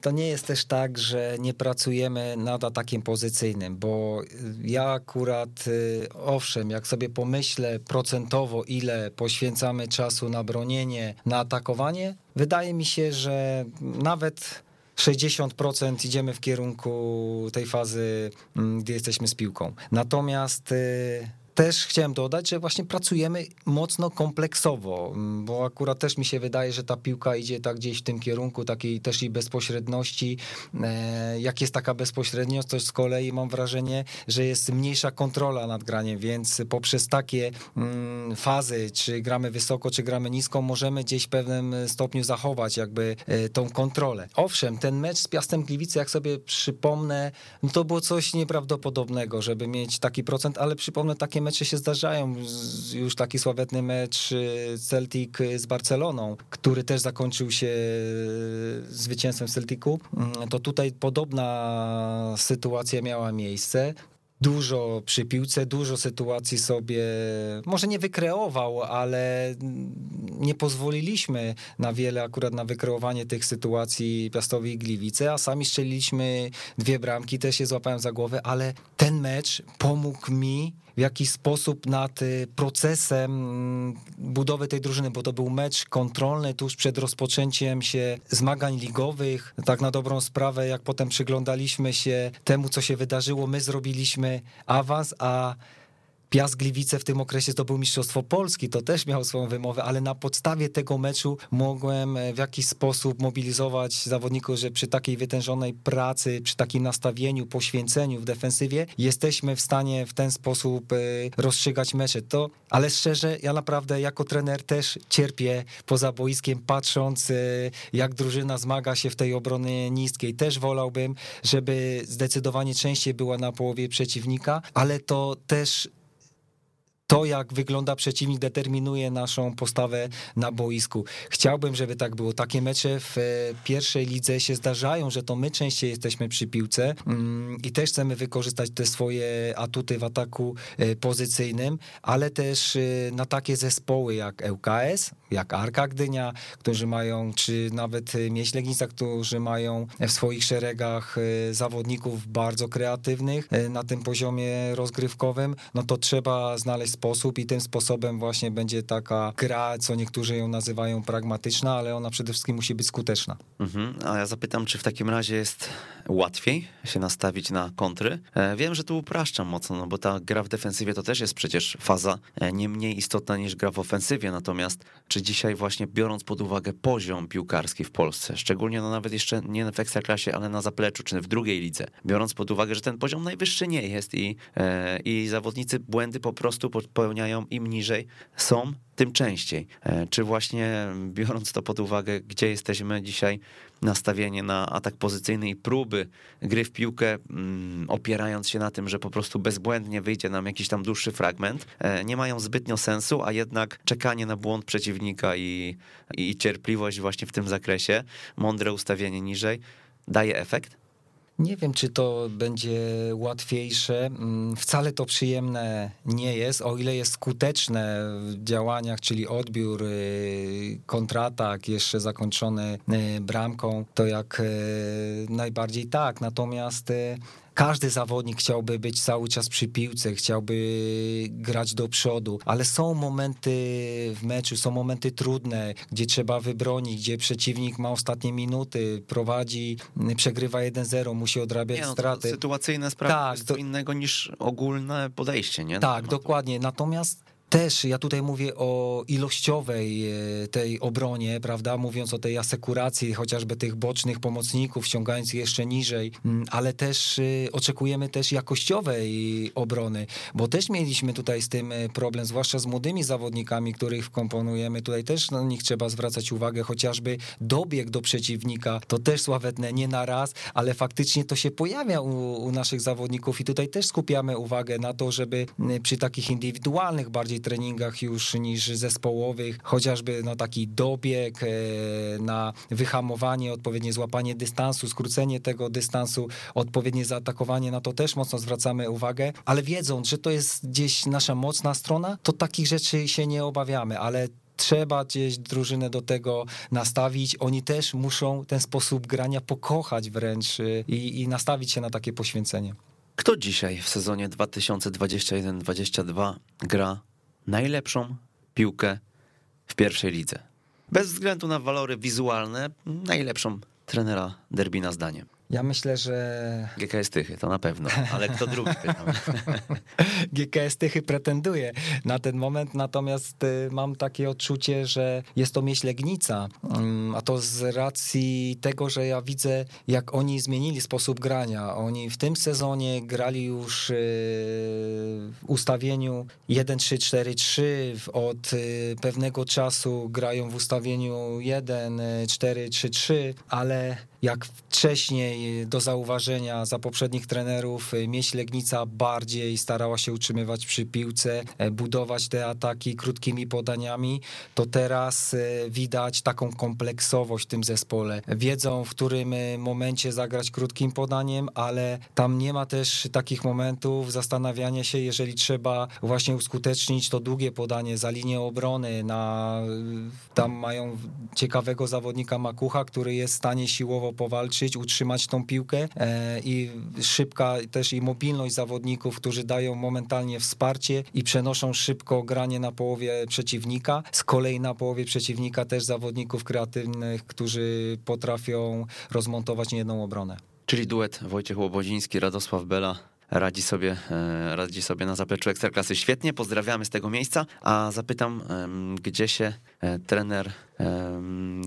To nie jest też tak, że nie pracujemy nad atakiem pozycyjnym, bo ja akurat, y, owszem, jak sobie pomyślę procentowo, ile poświęcamy czasu na bronienie, na atakowanie, wydaje mi się, że nawet 60% idziemy w kierunku tej fazy, mm, gdy jesteśmy z piłką. Natomiast y, też chciałem dodać, że właśnie pracujemy mocno kompleksowo, bo akurat też mi się wydaje, że ta piłka idzie tak gdzieś w tym kierunku takiej też i bezpośredności. E, jak jest taka bezpośredniość, to z kolei mam wrażenie, że jest mniejsza kontrola nad graniem, więc poprzez takie mm, fazy, czy gramy wysoko, czy gramy nisko, możemy gdzieś w pewnym stopniu zachować jakby e, tą kontrolę. Owszem, ten mecz z Piastem Gliwice, jak sobie przypomnę, no to było coś nieprawdopodobnego, żeby mieć taki procent, ale przypomnę takie mecze się zdarzają. Już taki sławetny mecz y, Celtic z Barceloną, który też zakończył się y, zwycięstwem Celticu, mm, to tutaj podobna sytuacja miała miejsce dużo przy piłce, dużo sytuacji sobie może nie wykreował, ale nie pozwoliliśmy na wiele akurat na wykreowanie tych sytuacji Piastowi i Gliwice, a sami strzeliliśmy dwie bramki, też się złapałem za głowę, ale ten mecz pomógł mi w jakiś sposób nad y, procesem mm, budowy tej drużyny, bo to był mecz kontrolny tuż przed rozpoczęciem się zmagań ligowych. Tak na dobrą sprawę, jak potem przyglądaliśmy się temu, co się wydarzyło, my zrobiliśmy awans, a Piast Gliwice w tym okresie zdobył Mistrzostwo Polski, to też miał swoją wymowę, ale na podstawie tego meczu mogłem e, w jakiś sposób mobilizować zawodników, że przy takiej wytężonej pracy, przy takim nastawieniu, poświęceniu w defensywie jesteśmy w stanie w ten sposób e, rozstrzygać mecze. To, ale szczerze, ja naprawdę jako trener też cierpię poza boiskiem, patrząc e, jak drużyna zmaga się w tej obronie niskiej. Też wolałbym, żeby zdecydowanie częściej była na połowie przeciwnika, ale to też to, jak wygląda przeciwnik, determinuje naszą postawę na boisku. Chciałbym, żeby tak było. Takie mecze w e, pierwszej lidze się zdarzają, że to my częściej jesteśmy przy piłce mm, i też chcemy wykorzystać te swoje atuty w ataku e, pozycyjnym, ale też e, na takie zespoły jak ŁKS, jak Arka Gdynia, którzy mają, czy nawet Mieś Legnica, którzy mają w swoich szeregach zawodników bardzo kreatywnych na tym poziomie rozgrywkowym, no to trzeba znaleźć sposób i tym sposobem właśnie będzie taka gra, co niektórzy ją nazywają pragmatyczna, ale ona przede wszystkim musi być skuteczna. Mhm. A ja zapytam, czy w takim razie jest łatwiej się nastawić na kontry? E, wiem, że tu upraszczam mocno, no bo ta gra w defensywie to też jest przecież faza e, nie mniej istotna niż gra w ofensywie, natomiast czy dzisiaj właśnie biorąc pod uwagę poziom piłkarski w Polsce, szczególnie no nawet jeszcze nie w Ekstraklasie, ale na zapleczu, czy w drugiej lidze, biorąc pod uwagę, że ten poziom najwyższy nie jest i, e, i zawodnicy błędy po prostu popełniają im niżej są, tym częściej. E, czy właśnie biorąc to pod uwagę, gdzie jesteśmy dzisiaj, nastawienie na atak pozycyjny i próby gry w piłkę, mm, opierając się na tym, że po prostu bezbłędnie wyjdzie nam jakiś tam dłuższy fragment, e, nie mają zbytnio sensu, a jednak czekanie na błąd przeciwnika i, i cierpliwość właśnie w tym zakresie, mądre ustawienie niżej, daje efekt? Nie wiem, czy to będzie łatwiejsze. Mm, wcale to przyjemne nie jest, o ile jest skuteczne w działaniach, czyli odbiór, y, kontratak, jeszcze zakończony y, bramką, to jak y, najbardziej tak. Natomiast każdy zawodnik chciałby być cały czas przy piłce, chciałby grać do przodu, ale są momenty w meczu, są momenty trudne, gdzie trzeba wybronić, gdzie przeciwnik ma ostatnie minuty, prowadzi, przegrywa 1-0, musi odrabiać nie, no, straty. Sytuacyjne sprawy tak, to innego niż ogólne podejście, nie? Tak, dokładnie. Natomiast też ja tutaj mówię o ilościowej e, tej obronie, prawda, mówiąc o tej asekuracji, chociażby tych bocznych pomocników, ściągając jeszcze niżej, mm, ale też e, oczekujemy też jakościowej obrony, bo też mieliśmy tutaj z tym e, problem, zwłaszcza z młodymi zawodnikami, których wkomponujemy, tutaj też na nich trzeba zwracać uwagę, chociażby dobieg do przeciwnika, to też sławetne nie na raz, ale faktycznie to się pojawia u, u naszych zawodników i tutaj też skupiamy uwagę na to, żeby przy takich indywidualnych bardziej bardziej treningach już niż zespołowych, chociażby no, taki dobieg e, na wyhamowanie, odpowiednie złapanie dystansu, skrócenie tego dystansu, odpowiednie zaatakowanie, na to też mocno zwracamy uwagę, ale wiedząc, że to jest gdzieś nasza mocna strona, to takich rzeczy się nie obawiamy, ale trzeba gdzieś drużynę do tego nastawić. Oni też muszą ten sposób grania pokochać wręcz e, i, i nastawić się na takie poświęcenie. Kto dzisiaj w sezonie 2021-2022 gra najlepszą piłkę w pierwszej lidze. Bez względu na walory wizualne, najlepszą trenera Derbina zdaniem. Ja myślę, że. GKS Tychy, to na pewno, ale kto drugi. GKS *laughs* Tychy pretenduje na ten moment, natomiast y, mam takie odczucie, że jest to myśl Legnica, mm, a to z racji tego, że ja widzę, jak oni zmienili sposób grania. Oni w tym sezonie grali już y, w ustawieniu 1-3-4-3, od y, pewnego czasu grają w ustawieniu 1-4-3-3, ale jak wcześniej do zauważenia za poprzednich trenerów y, Mieś Legnica bardziej starała się utrzymywać przy piłce, e, budować te ataki krótkimi podaniami, to teraz y, widać taką kompleksowość w tym zespole. Wiedzą, w którym y, momencie zagrać krótkim podaniem, ale tam nie ma też takich momentów zastanawiania się, jeżeli trzeba właśnie uskutecznić to długie podanie za linię obrony. Na, tam mają ciekawego zawodnika Makucha, który jest w stanie siłowo powalczyć, utrzymać tą piłkę e, i szybka też i mobilność zawodników, którzy dają momentalnie wsparcie i przenoszą szybko granie na połowie przeciwnika. Z kolei na połowie przeciwnika też zawodników kreatywnych, którzy potrafią rozmontować niejedną obronę. Czyli duet Wojciech Łobodziński, Radosław Bela radzi sobie, e, radzi sobie na zapleczu Ekstraklasy świetnie. Pozdrawiamy z tego miejsca, a zapytam, gdzie się e, trener,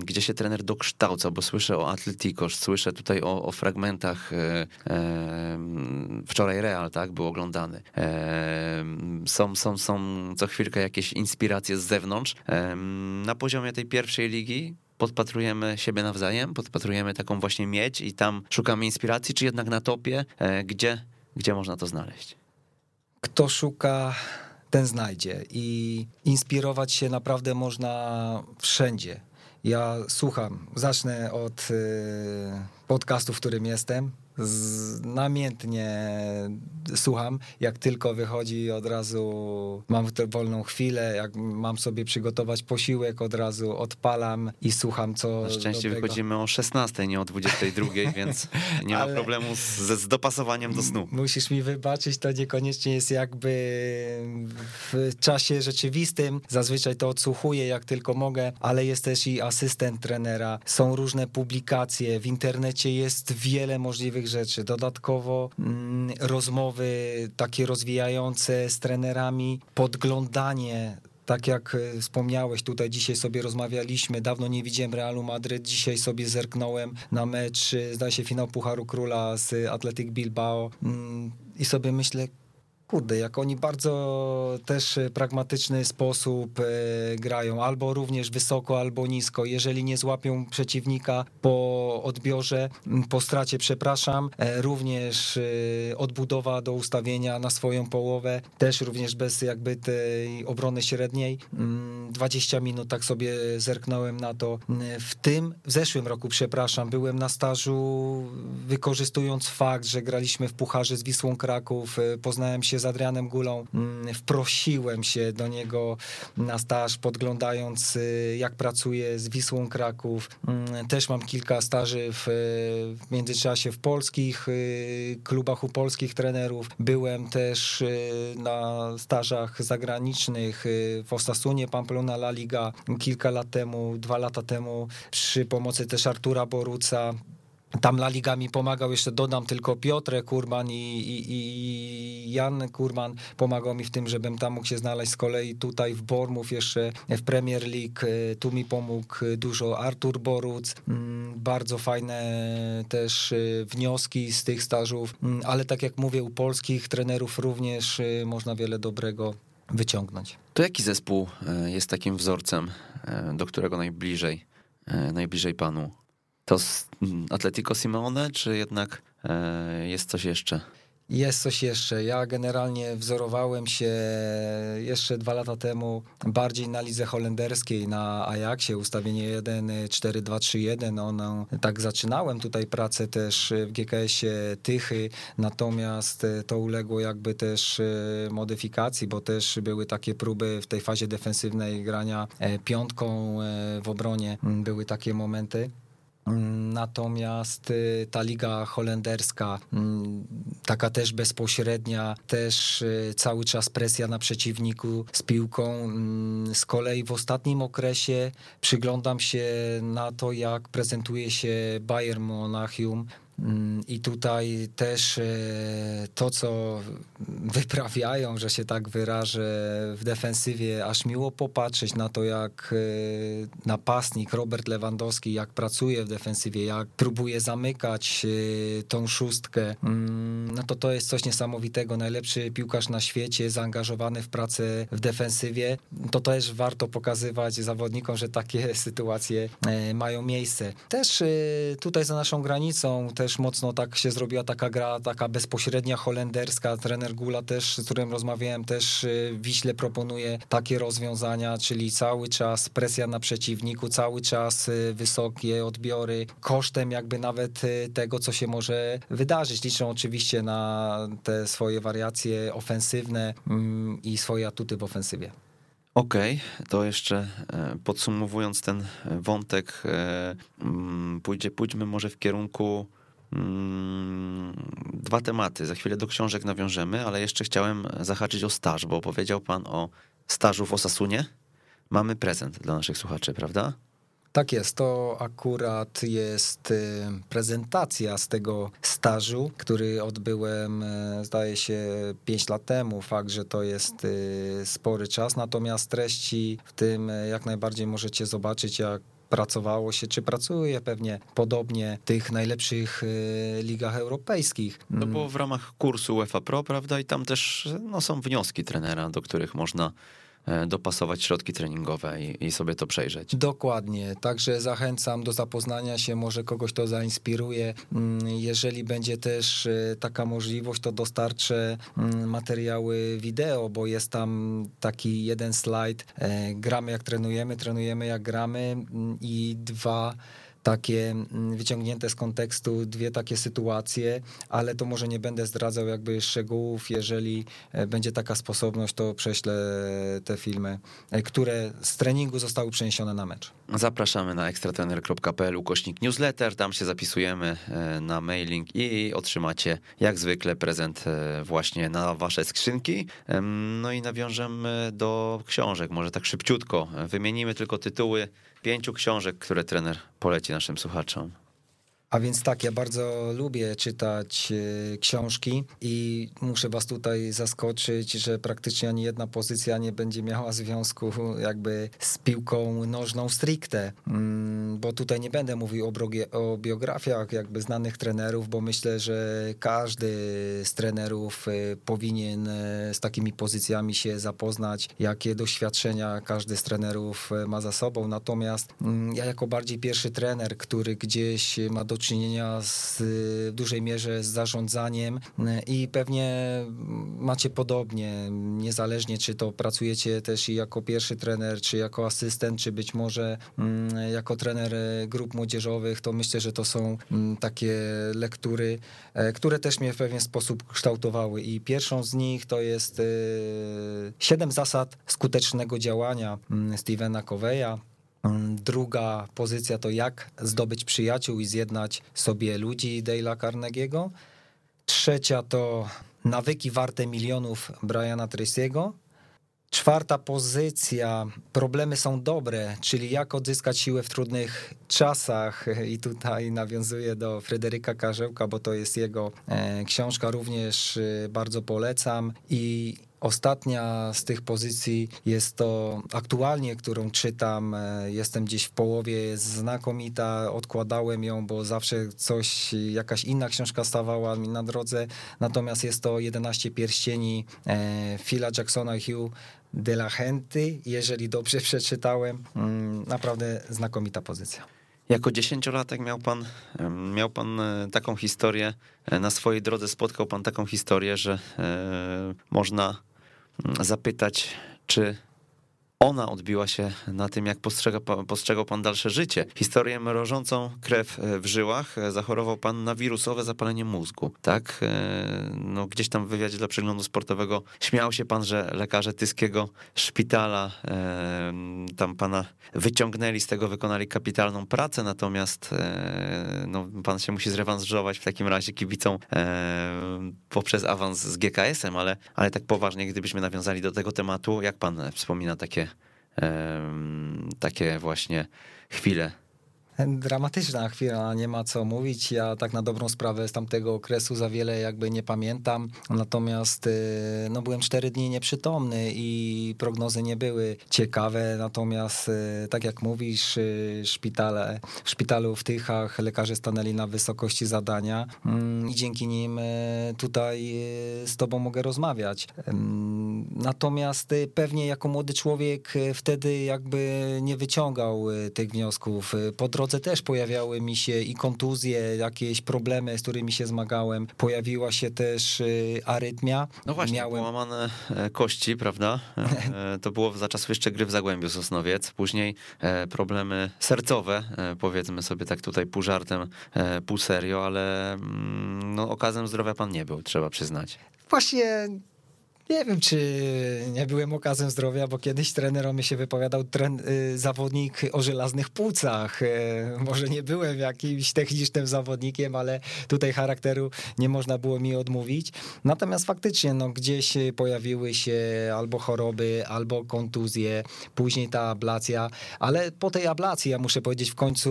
gdzie się trener dokształca, bo słyszę o Atletico, słyszę tutaj o, o fragmentach e, wczoraj Real, tak, był oglądany. Są, są, są co chwilkę jakieś inspiracje z zewnątrz. Na poziomie tej pierwszej ligi podpatrujemy siebie nawzajem, podpatrujemy taką właśnie miedź i tam szukamy inspiracji, czy jednak na topie, gdzie gdzie można to znaleźć? Kto szuka, ten znajdzie. I inspirować się naprawdę można wszędzie. Ja słucham, zacznę od y, podcastu, w którym jestem. Namiętnie słucham, jak tylko wychodzi od razu mam tę wolną chwilę, jak mam sobie przygotować posiłek, od razu odpalam i słucham co Na szczęście dobrego. wychodzimy o 16, nie o 22, *laughs* więc nie ma problemu z, z dopasowaniem do snu. Musisz mi wybaczyć, to niekoniecznie jest jakby w czasie rzeczywistym. Zazwyczaj to odsłuchuję jak tylko mogę, ale jest też i asystent trenera. Są różne publikacje, w internecie jest wiele możliwych rzeczy. Dodatkowo mm, rozmowy takie rozwijające z trenerami, podglądanie tak jak e, wspomniałeś, tutaj dzisiaj sobie rozmawialiśmy, dawno nie widziałem Realu Madryt, dzisiaj sobie zerknąłem na mecz, e, zdaje się finał Pucharu Króla z Athletic Bilbao mm, i sobie myślę, kurde, jak oni bardzo też e, pragmatyczny sposób e, grają, albo również wysoko, albo nisko. Jeżeli nie złapią przeciwnika po odbiorze, po stracie, przepraszam, e, również odbudowa do ustawienia na swoją połowę, też również bez jakby tej obrony średniej. Mm, 20 minut, tak sobie zerknąłem na to. Mm, W tym, w zeszłym roku, przepraszam, byłem na stażu, wykorzystując fakt, że graliśmy w Pucharze z Wisłą Kraków, poznałem się z Adrianem Gulą, mm, wprosiłem się do niego na staż, podglądając y, jak pracuje z Wisłą Kraków. Mm, Też mam kilka staży w, w międzyczasie w polskich y, klubach u polskich trenerów. Byłem też y, na stażach zagranicznych w Osasunie, Pamplona La Liga kilka lat temu, dwa lata temu przy pomocy też Artura Boruca. Tam La Liga mi pomagał, jeszcze dodam tylko Piotrek Kurman i, i, i Jan Kurman pomagał mi w tym, żebym tam mógł się znaleźć z kolei tutaj w Bormów jeszcze w Premier League, e, tu mi pomógł dużo Artur Boruc, Mm, bardzo fajne też e, wnioski z tych stażów, Mm, ale tak jak mówię, u polskich trenerów również e, można wiele dobrego wyciągnąć. To jaki zespół jest takim wzorcem, do którego najbliżej, najbliżej panu? To mm, Atletico Simeone, czy jednak e, jest coś jeszcze? Jest coś jeszcze. Ja generalnie wzorowałem się jeszcze dwa lata temu bardziej na lidze holenderskiej, na Ajaxie, ustawienie 1, 4, 2, 3, 1. Ono, tak zaczynałem tutaj pracę też w GKS-ie Tychy, natomiast to uległo jakby też e, modyfikacji, bo też były takie próby w tej fazie defensywnej grania e, piątką w obronie. Były takie momenty. Natomiast y, ta liga holenderska, mm, taka też bezpośrednia, też y, cały czas presja na przeciwniku z piłką. Mm, Z kolei w ostatnim okresie przyglądam się na to, jak prezentuje się Bayern Monachium. Mm, I tutaj też e, to, co wyprawiają, że się tak wyrażę, w defensywie, aż miło popatrzeć na to, jak e, napastnik Robert Lewandowski, jak pracuje w defensywie, jak próbuje zamykać e, tą szóstkę. Mm, No to to jest coś niesamowitego. Najlepszy piłkarz na świecie, zaangażowany w pracę w defensywie. To też warto pokazywać zawodnikom, że takie *laughs* sytuacje e, mają miejsce. Też tutaj za naszą granicą też mocno tak się zrobiła taka gra, taka bezpośrednia holenderska. Trener Gula też, z którym rozmawiałem, też y, Wiśle proponuje takie rozwiązania, czyli cały czas presja na przeciwniku, cały czas y, wysokie odbiory, kosztem jakby nawet y, tego, co się może wydarzyć. Liczą oczywiście na te swoje wariacje ofensywne mm, i swoje atuty w ofensywie. Okej, to jeszcze e, podsumowując ten wątek, e, mm, pójdzie, pójdźmy może w kierunku dwa tematy. Za chwilę do książek nawiążemy, ale jeszcze chciałem zahaczyć o staż, bo opowiedział pan o stażu w Osasunie. Mamy prezent dla naszych słuchaczy, prawda? Tak jest, to akurat jest y, prezentacja z tego stażu, który odbyłem, y, zdaje się, 5 lat temu. Fakt, że to jest y, spory czas, natomiast treści w tym jak najbardziej możecie zobaczyć, jak pracowało się, czy pracuje pewnie podobnie w tych najlepszych y, ligach europejskich. No bo w ramach kursu UEFA Pro, prawda, i tam też no, są wnioski trenera, do których można dopasować środki treningowe i, i sobie to przejrzeć. Dokładnie, także zachęcam do zapoznania się, może kogoś to zainspiruje. Mm, Jeżeli będzie też e, taka możliwość, to dostarczę mm, materiały wideo, bo jest tam taki jeden slajd. e, Gramy jak trenujemy, trenujemy jak gramy mm, i dwa takie mm, wyciągnięte z kontekstu dwie takie sytuacje, ale to może nie będę zdradzał jakby szczegółów. Jeżeli e, będzie taka sposobność, to prześlę te filmy, e, które z treningu zostały przeniesione na mecz. Zapraszamy na ekstratrener.pl ukośnik newsletter, tam się zapisujemy e, na mailing i otrzymacie jak zwykle prezent właśnie na wasze skrzynki. No i nawiążemy do książek, może tak szybciutko. Wymienimy tylko tytuły pięciu książek, które trener poleci naszym słuchaczom. A więc tak, ja bardzo lubię czytać e, książki i muszę was tutaj zaskoczyć, że praktycznie ani jedna pozycja nie będzie miała związku jakby z piłką nożną stricte, mm, bo tutaj nie będę mówił o, o biografiach jakby znanych trenerów, bo myślę, że każdy z trenerów e, powinien e, z takimi pozycjami się zapoznać, jakie doświadczenia każdy z trenerów ma za sobą. Natomiast mm, ja jako bardziej pierwszy trener, który gdzieś ma do czynienia z, w dużej mierze z zarządzaniem i pewnie macie podobnie, niezależnie czy to pracujecie też i jako pierwszy trener, czy jako asystent, czy być może mm, jako trener grup młodzieżowych, to myślę, że to są mm, takie lektury, e, które też mnie w pewien sposób kształtowały i pierwszą z nich to jest siedem zasad skutecznego działania mm, Stevena Coveya. Mm, druga pozycja to jak zdobyć przyjaciół i zjednać sobie ludzi Dale'a Carnegie'ego. Trzecia to nawyki warte milionów Briana Tracy'ego. Czwarta pozycja, problemy są dobre, czyli jak odzyskać siłę w trudnych czasach. I tutaj nawiązuję do Fryderyka Karzełka, bo to jest jego e, książka, również e, bardzo polecam. I Ostatnia z tych pozycji jest to aktualnie, którą czytam. E, jestem gdzieś w połowie, jest znakomita. Odkładałem ją, bo zawsze coś, jakaś inna książka stawała mi na drodze. Natomiast jest to 11 pierścieni e, Phila Jacksona Hugh de la Genty. Jeżeli dobrze *laughs* przeczytałem, mm, naprawdę znakomita pozycja. Jako dziesięciolatek miał pan, miał pan e, taką historię, na swojej drodze spotkał pan taką historię, że można zapytać, czy ona odbiła się na tym, jak postrzega, postrzegał pan dalsze życie. Historię mrożącą krew e, w żyłach e, zachorował pan na wirusowe zapalenie mózgu, tak? E, no, gdzieś tam w wywiadzie dla przeglądu sportowego śmiał się pan, że lekarze tyskiego szpitala tam pana wyciągnęli z tego, wykonali kapitalną pracę, natomiast no, pan się musi zrewanżować w takim razie kibicą poprzez awans z GKS-em, ale, ale tak poważnie, gdybyśmy nawiązali do tego tematu, jak pan wspomina takie takie właśnie chwile dramatyczna chwila, nie ma co mówić. Ja tak na dobrą sprawę z tamtego okresu za wiele jakby nie pamiętam. Natomiast y, no, byłem cztery dni nieprzytomny i prognozy nie były ciekawe. Natomiast y, tak jak mówisz, y, szpitale, w szpitalu w Tychach lekarze stanęli na wysokości zadania mm, i dzięki nim tutaj z tobą mogę rozmawiać. Natomiast pewnie jako młody człowiek wtedy jakby nie wyciągał tych wniosków. Po drodze drodze też pojawiały mi się i kontuzje, jakieś problemy, z którymi się zmagałem. Pojawiła się też y, arytmia. No właśnie, Miałem... połamane e, kości, prawda? E, to było za czasów jeszcze gry w Zagłębiu Sosnowiec. Później e, problemy sercowe, powiedzmy sobie tak tutaj pół żartem, pół serio, ale mm, no, okazem zdrowia pan nie był, trzeba przyznać. Właśnie nie wiem, czy nie byłem okazem zdrowia, bo kiedyś trener o mnie się wypowiadał tren, y, zawodnik o żelaznych płucach. Y, może nie byłem jakimś technicznym zawodnikiem, ale tutaj charakteru nie można było mi odmówić. Natomiast faktycznie no, gdzieś pojawiły się albo choroby, albo kontuzje, później ta ablacja, ale po tej ablacji, ja muszę powiedzieć, w końcu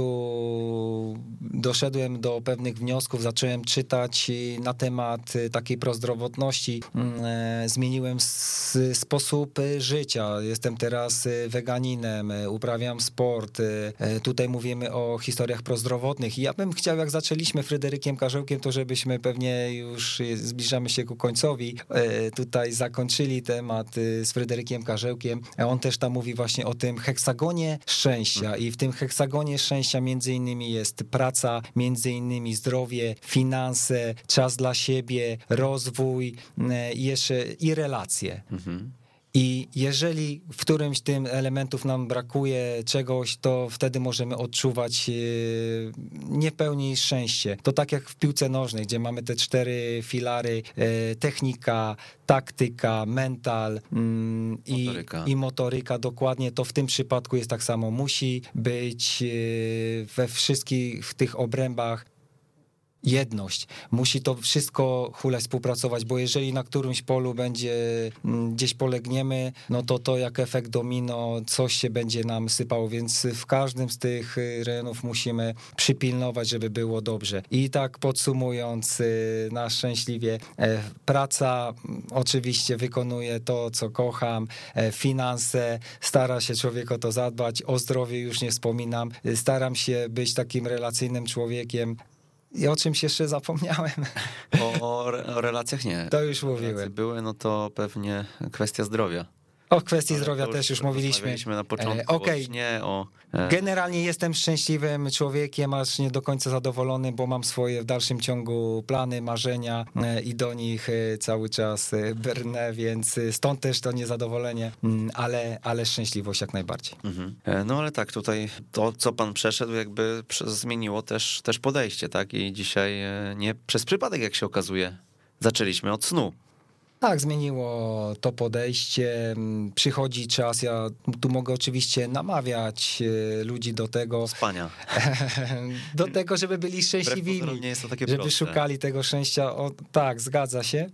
doszedłem do pewnych wniosków, zacząłem czytać na temat takiej prozdrowotności, mm, zmieniłem sposób y, życia. Jestem teraz y, weganinem, y, uprawiam sport. Tutaj mówimy o historiach prozdrowotnych. I ja bym chciał, jak zaczęliśmy Fryderykiem Karzełkiem, to żebyśmy pewnie już zbliżamy się ku końcowi, tutaj zakończyli temat z Fryderykiem Karzełkiem. On też tam mówi właśnie o tym heksagonie szczęścia i w tym heksagonie szczęścia między innymi jest praca, między innymi zdrowie, finanse, czas dla siebie, rozwój i jeszcze i relacje. Mhm. I jeżeli w którymś tym elementów nam brakuje czegoś, to wtedy możemy odczuwać e, niepełni szczęście. To tak jak w piłce nożnej, gdzie mamy te cztery filary: e, technika, taktyka, mental mm, i, motoryka. i motoryka. Dokładnie to w tym przypadku jest tak samo. Musi być e, we wszystkich tych obrębach jedność. Musi to wszystko hule współpracować, bo jeżeli na którymś polu będzie mm, gdzieś polegniemy, no to to jak efekt domino, coś się będzie nam sypało, więc w każdym z tych y, rejonów musimy przypilnować, żeby było dobrze. I tak podsumując, y, na szczęśliwie e, praca mm, oczywiście wykonuje to, co kocham, e, finanse, stara się człowiek o to zadbać, o zdrowie już nie wspominam, Y, staram się być takim relacyjnym człowiekiem, i o czymś jeszcze zapomniałem. O, o, re- o relacjach nie. To już Relacje mówiłem. były, no to pewnie kwestia zdrowia. O kwestii zdrowia też już mówiliśmy. na początku. E, Okej, o śnie, o... e, Generalnie jestem szczęśliwym człowiekiem, aż nie do końca zadowolony, bo mam swoje w dalszym ciągu plany, marzenia e, i do nich cały czas brnę, więc stąd też to niezadowolenie, mm, ale, ale szczęśliwość jak najbardziej. Mhm. No ale tak, tutaj to, co pan przeszedł, jakby zmieniło też, też podejście, tak? I dzisiaj nie przez przypadek, jak się okazuje, zaczęliśmy od snu. Tak, zmieniło to podejście. mm, Przychodzi czas, ja tu mogę oczywiście namawiać e, ludzi do tego, Spania. *laughs* do tego, żeby byli szczęśliwi. żeby proste. szukali tego szczęścia. O, tak, zgadza się.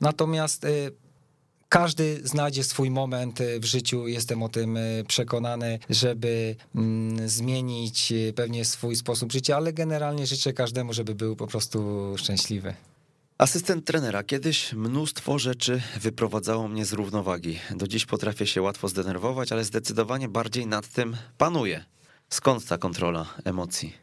Natomiast y, każdy znajdzie swój moment y, w życiu, jestem o tym przekonany, żeby mm, zmienić pewnie swój sposób życia, ale generalnie życzę każdemu, żeby był po prostu szczęśliwy. Asystent trenera. Kiedyś mnóstwo rzeczy wyprowadzało mnie z równowagi. Do dziś potrafię się łatwo zdenerwować, ale zdecydowanie bardziej nad tym panuję. Skąd ta kontrola emocji?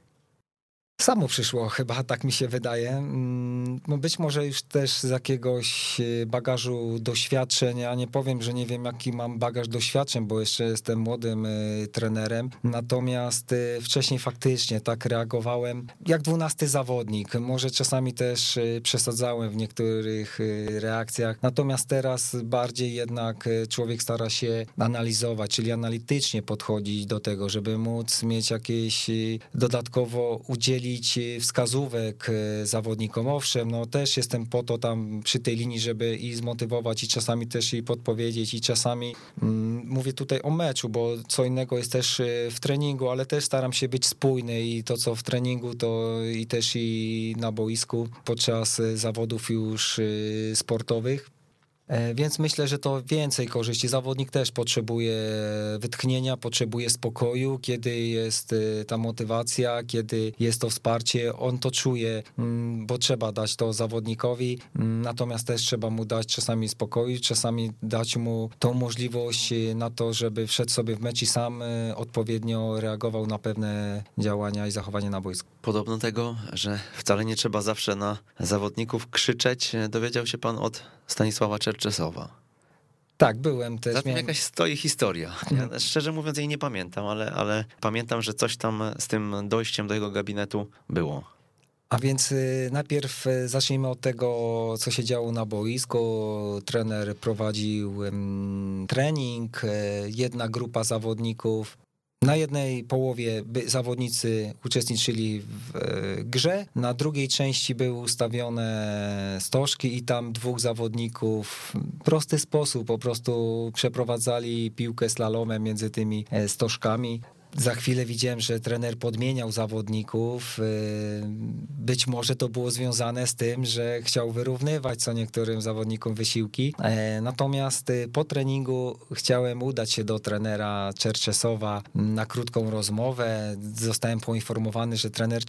Samo przyszło, chyba tak mi się wydaje. Mm, No być może już też z jakiegoś y, bagażu doświadczeń. Ja nie powiem, że nie wiem, jaki mam bagaż doświadczeń, bo jeszcze jestem młodym y, trenerem. Natomiast y, wcześniej faktycznie tak reagowałem jak dwunasty zawodnik. Może czasami też przesadzałem w niektórych reakcjach. Natomiast teraz bardziej jednak człowiek stara się analizować, czyli analitycznie podchodzić do tego, żeby móc mieć jakieś dodatkowo udzielić y, wskazówek y, zawodnikom. Owszem, no też jestem po to tam przy tej linii, żeby i zmotywować i czasami też i podpowiedzieć i czasami mm, mówię tutaj o meczu, bo co innego jest też y, w treningu, ale też staram się być spójny i to co w treningu, to i też i na boisku podczas y, zawodów już sportowych. E, Więc myślę, że to więcej korzyści. Zawodnik też potrzebuje wytchnienia, potrzebuje spokoju, kiedy jest y, ta motywacja, kiedy jest to wsparcie. On to czuje, mm, bo trzeba dać to zawodnikowi, mm, natomiast też trzeba mu dać czasami spokoju, czasami dać mu tą możliwość y, na to, żeby wszedł sobie w mecz i sam odpowiednio reagował na pewne działania i zachowanie na boisku. Podobno tego, że wcale nie trzeba zawsze na zawodników krzyczeć, dowiedział się pan od Stanisława Czerczesowa. Tak, byłem też. Za tym miałem- jakaś stoi historia. Ja szczerze mówiąc jej nie pamiętam, ale, ale pamiętam, że coś tam z tym dojściem do jego gabinetu było. A więc y, najpierw y, zacznijmy od tego, co się działo na boisku. Trener prowadził trening, y, jedna grupa zawodników. Na jednej połowie zawodnicy uczestniczyli w y, grze, na drugiej części były ustawione stożki i tam dwóch zawodników w prosty sposób po prostu przeprowadzali piłkę slalomem między tymi e, stożkami. Za chwilę widziałem, że trener podmieniał zawodników. Yy, Być może to było związane z tym, że chciał wyrównywać co niektórym zawodnikom wysiłki. E, Natomiast y, po treningu chciałem udać się do trenera Czerczesowa na krótką rozmowę. Zostałem poinformowany, że trener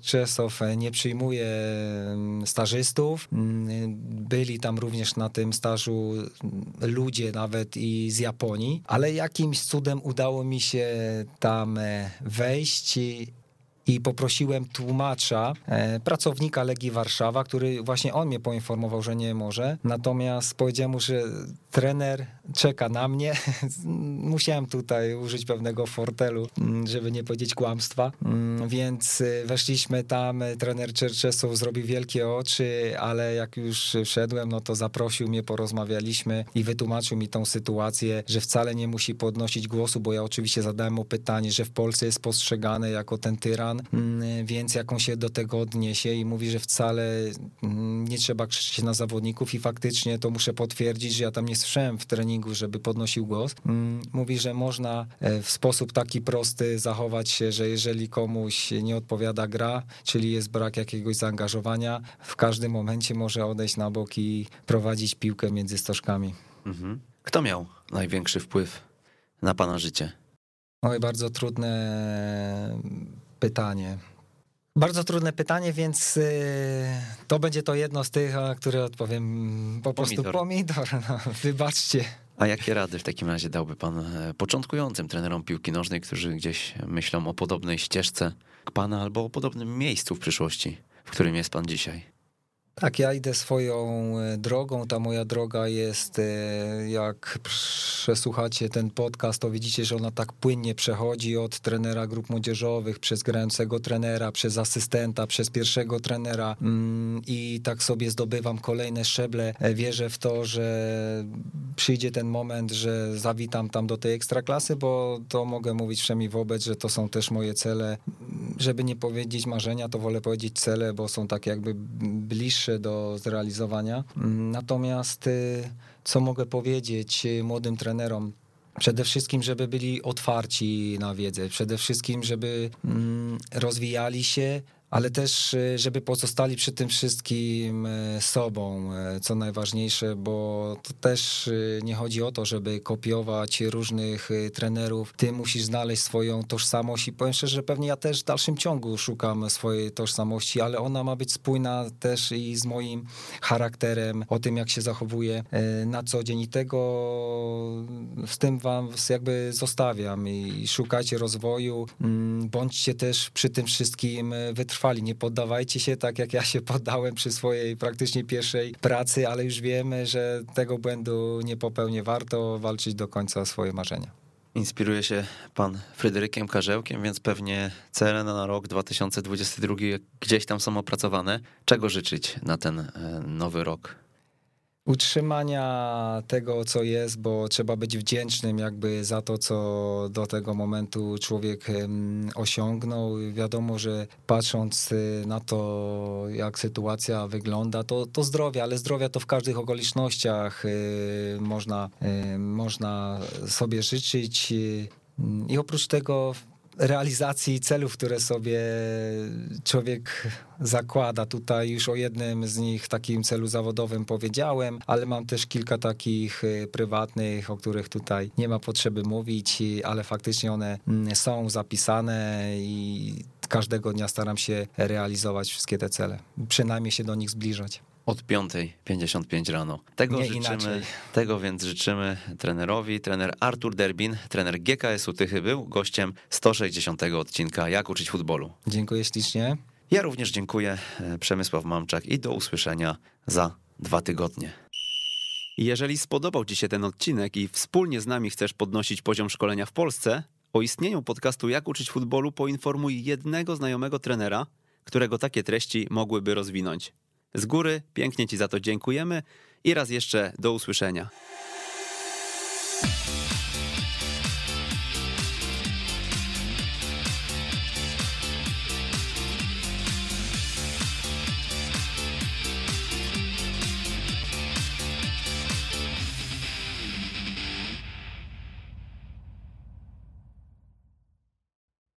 Czersow nie przyjmuje mm, stażystów. Mm, Byli tam również na tym stażu mm, ludzie nawet i z Japonii, ale jakimś cudem udało mi się tam wejść i, i poprosiłem tłumacza, e, pracownika Legii Warszawa, który właśnie on mnie poinformował, że nie może. Natomiast powiedziałem mu, że trener czeka na mnie. *laughs* Musiałem tutaj użyć pewnego fortelu, mm, żeby nie powiedzieć kłamstwa. Mm, więc y, weszliśmy tam, trener Czerczesow zrobił wielkie oczy, ale jak już wszedłem, no to zaprosił mnie, porozmawialiśmy i wytłumaczył mi tą sytuację, że wcale nie musi podnosić głosu, bo ja oczywiście zadałem mu pytanie, że w Polsce jest postrzegany jako ten tyran, mm, więc jak on się do tego odniesie i mówi, że wcale nie trzeba krzyczeć na zawodników i faktycznie to muszę potwierdzić, że ja tam nie słyszałem w treningu, żeby podnosił głos. Mm, mówi, że można e, w sposób taki prosty zachować się, że jeżeli komuś nie odpowiada gra, czyli jest brak jakiegoś zaangażowania, w każdym momencie może odejść na bok i prowadzić piłkę między stożkami. Mhm. Kto miał największy wpływ na pana życie? Oj, bardzo trudne pytanie. Bardzo trudne pytanie, więc y, to będzie to jedno z tych, na które odpowiem po prostu pomidor. pomidor no, *laughs* wybaczcie. A jakie rady w takim razie dałby pan e, początkującym trenerom piłki nożnej, którzy gdzieś myślą o podobnej ścieżce k pana albo o podobnym miejscu w przyszłości, w którym jest pan dzisiaj? Tak, ja idę swoją e, drogą. Ta moja droga jest, e, jak przesłuchacie ten podcast, to widzicie, że ona tak płynnie przechodzi od trenera grup młodzieżowych, przez grającego trenera, przez asystenta, przez pierwszego trenera mm, i tak sobie zdobywam kolejne szczeble. E, wierzę w to, że przyjdzie ten moment, że zawitam tam do tej ekstraklasy, bo to mogę mówić wszemi wobec, że to są też moje cele. Żeby nie powiedzieć marzenia, to wolę powiedzieć cele, bo są tak jakby bliższe do zrealizowania. Natomiast y, co mogę powiedzieć y, młodym trenerom? Przede wszystkim, żeby byli otwarci na wiedzę, przede wszystkim, żeby mm, rozwijali się, ale też, y, żeby pozostali przy tym wszystkim y, sobą, y, co najważniejsze, bo to też nie chodzi o to, żeby kopiować różnych trenerów. Ty musisz znaleźć swoją tożsamość i powiem szczerze, że pewnie ja też w dalszym ciągu szukam swojej tożsamości, ale ona ma być spójna też i z moim charakterem, o tym, jak się zachowuję na co dzień i tego z tym wam jakby zostawiam i szukajcie rozwoju, mm, bądźcie też przy tym wszystkim wytrwali wytrwali, nie poddawajcie się tak jak ja się *laughs* poddałem przy swojej praktycznie pierwszej pracy, ale już wiemy, że tego błędu nie popełnię. Warto walczyć do końca o swoje marzenia. Inspiruje się pan Fryderykiem Karzełkiem, więc pewnie cele na rok 2022 gdzieś tam są opracowane. Czego życzyć na ten e, nowy rok? Utrzymania tego, co jest, bo trzeba być wdzięcznym jakby za to, co do tego momentu człowiek osiągnął. Wiadomo, że patrząc y, na to, jak sytuacja wygląda, to, to zdrowie, ale zdrowia to w każdych okolicznościach y, można, y, można sobie życzyć. I oprócz tego realizacji celów, które sobie człowiek zakłada. Tutaj już o jednym z nich, takim celu zawodowym powiedziałem, ale mam też kilka takich y, prywatnych, o których tutaj nie ma potrzeby mówić, ale faktycznie one mm, są zapisane i każdego dnia staram się realizować wszystkie te cele, przynajmniej się do nich zbliżać. Od 5.55 rano. Tego Nie życzymy, inaczej. tego więc życzymy trenerowi. Trener Artur Derbin, trener GKS-u Tychy był gościem 160 odcinka Jak uczyć futbolu. Dziękuję ślicznie. Ja również dziękuję, e, Przemysław Mamczak i do usłyszenia za dwa tygodnie. Jeżeli spodobał Ci się ten odcinek i wspólnie z nami chcesz podnosić poziom szkolenia w Polsce, o istnieniu podcastu Jak uczyć futbolu poinformuj jednego znajomego trenera, którego takie treści mogłyby rozwinąć. Z góry pięknie Ci za to dziękujemy i raz jeszcze do usłyszenia.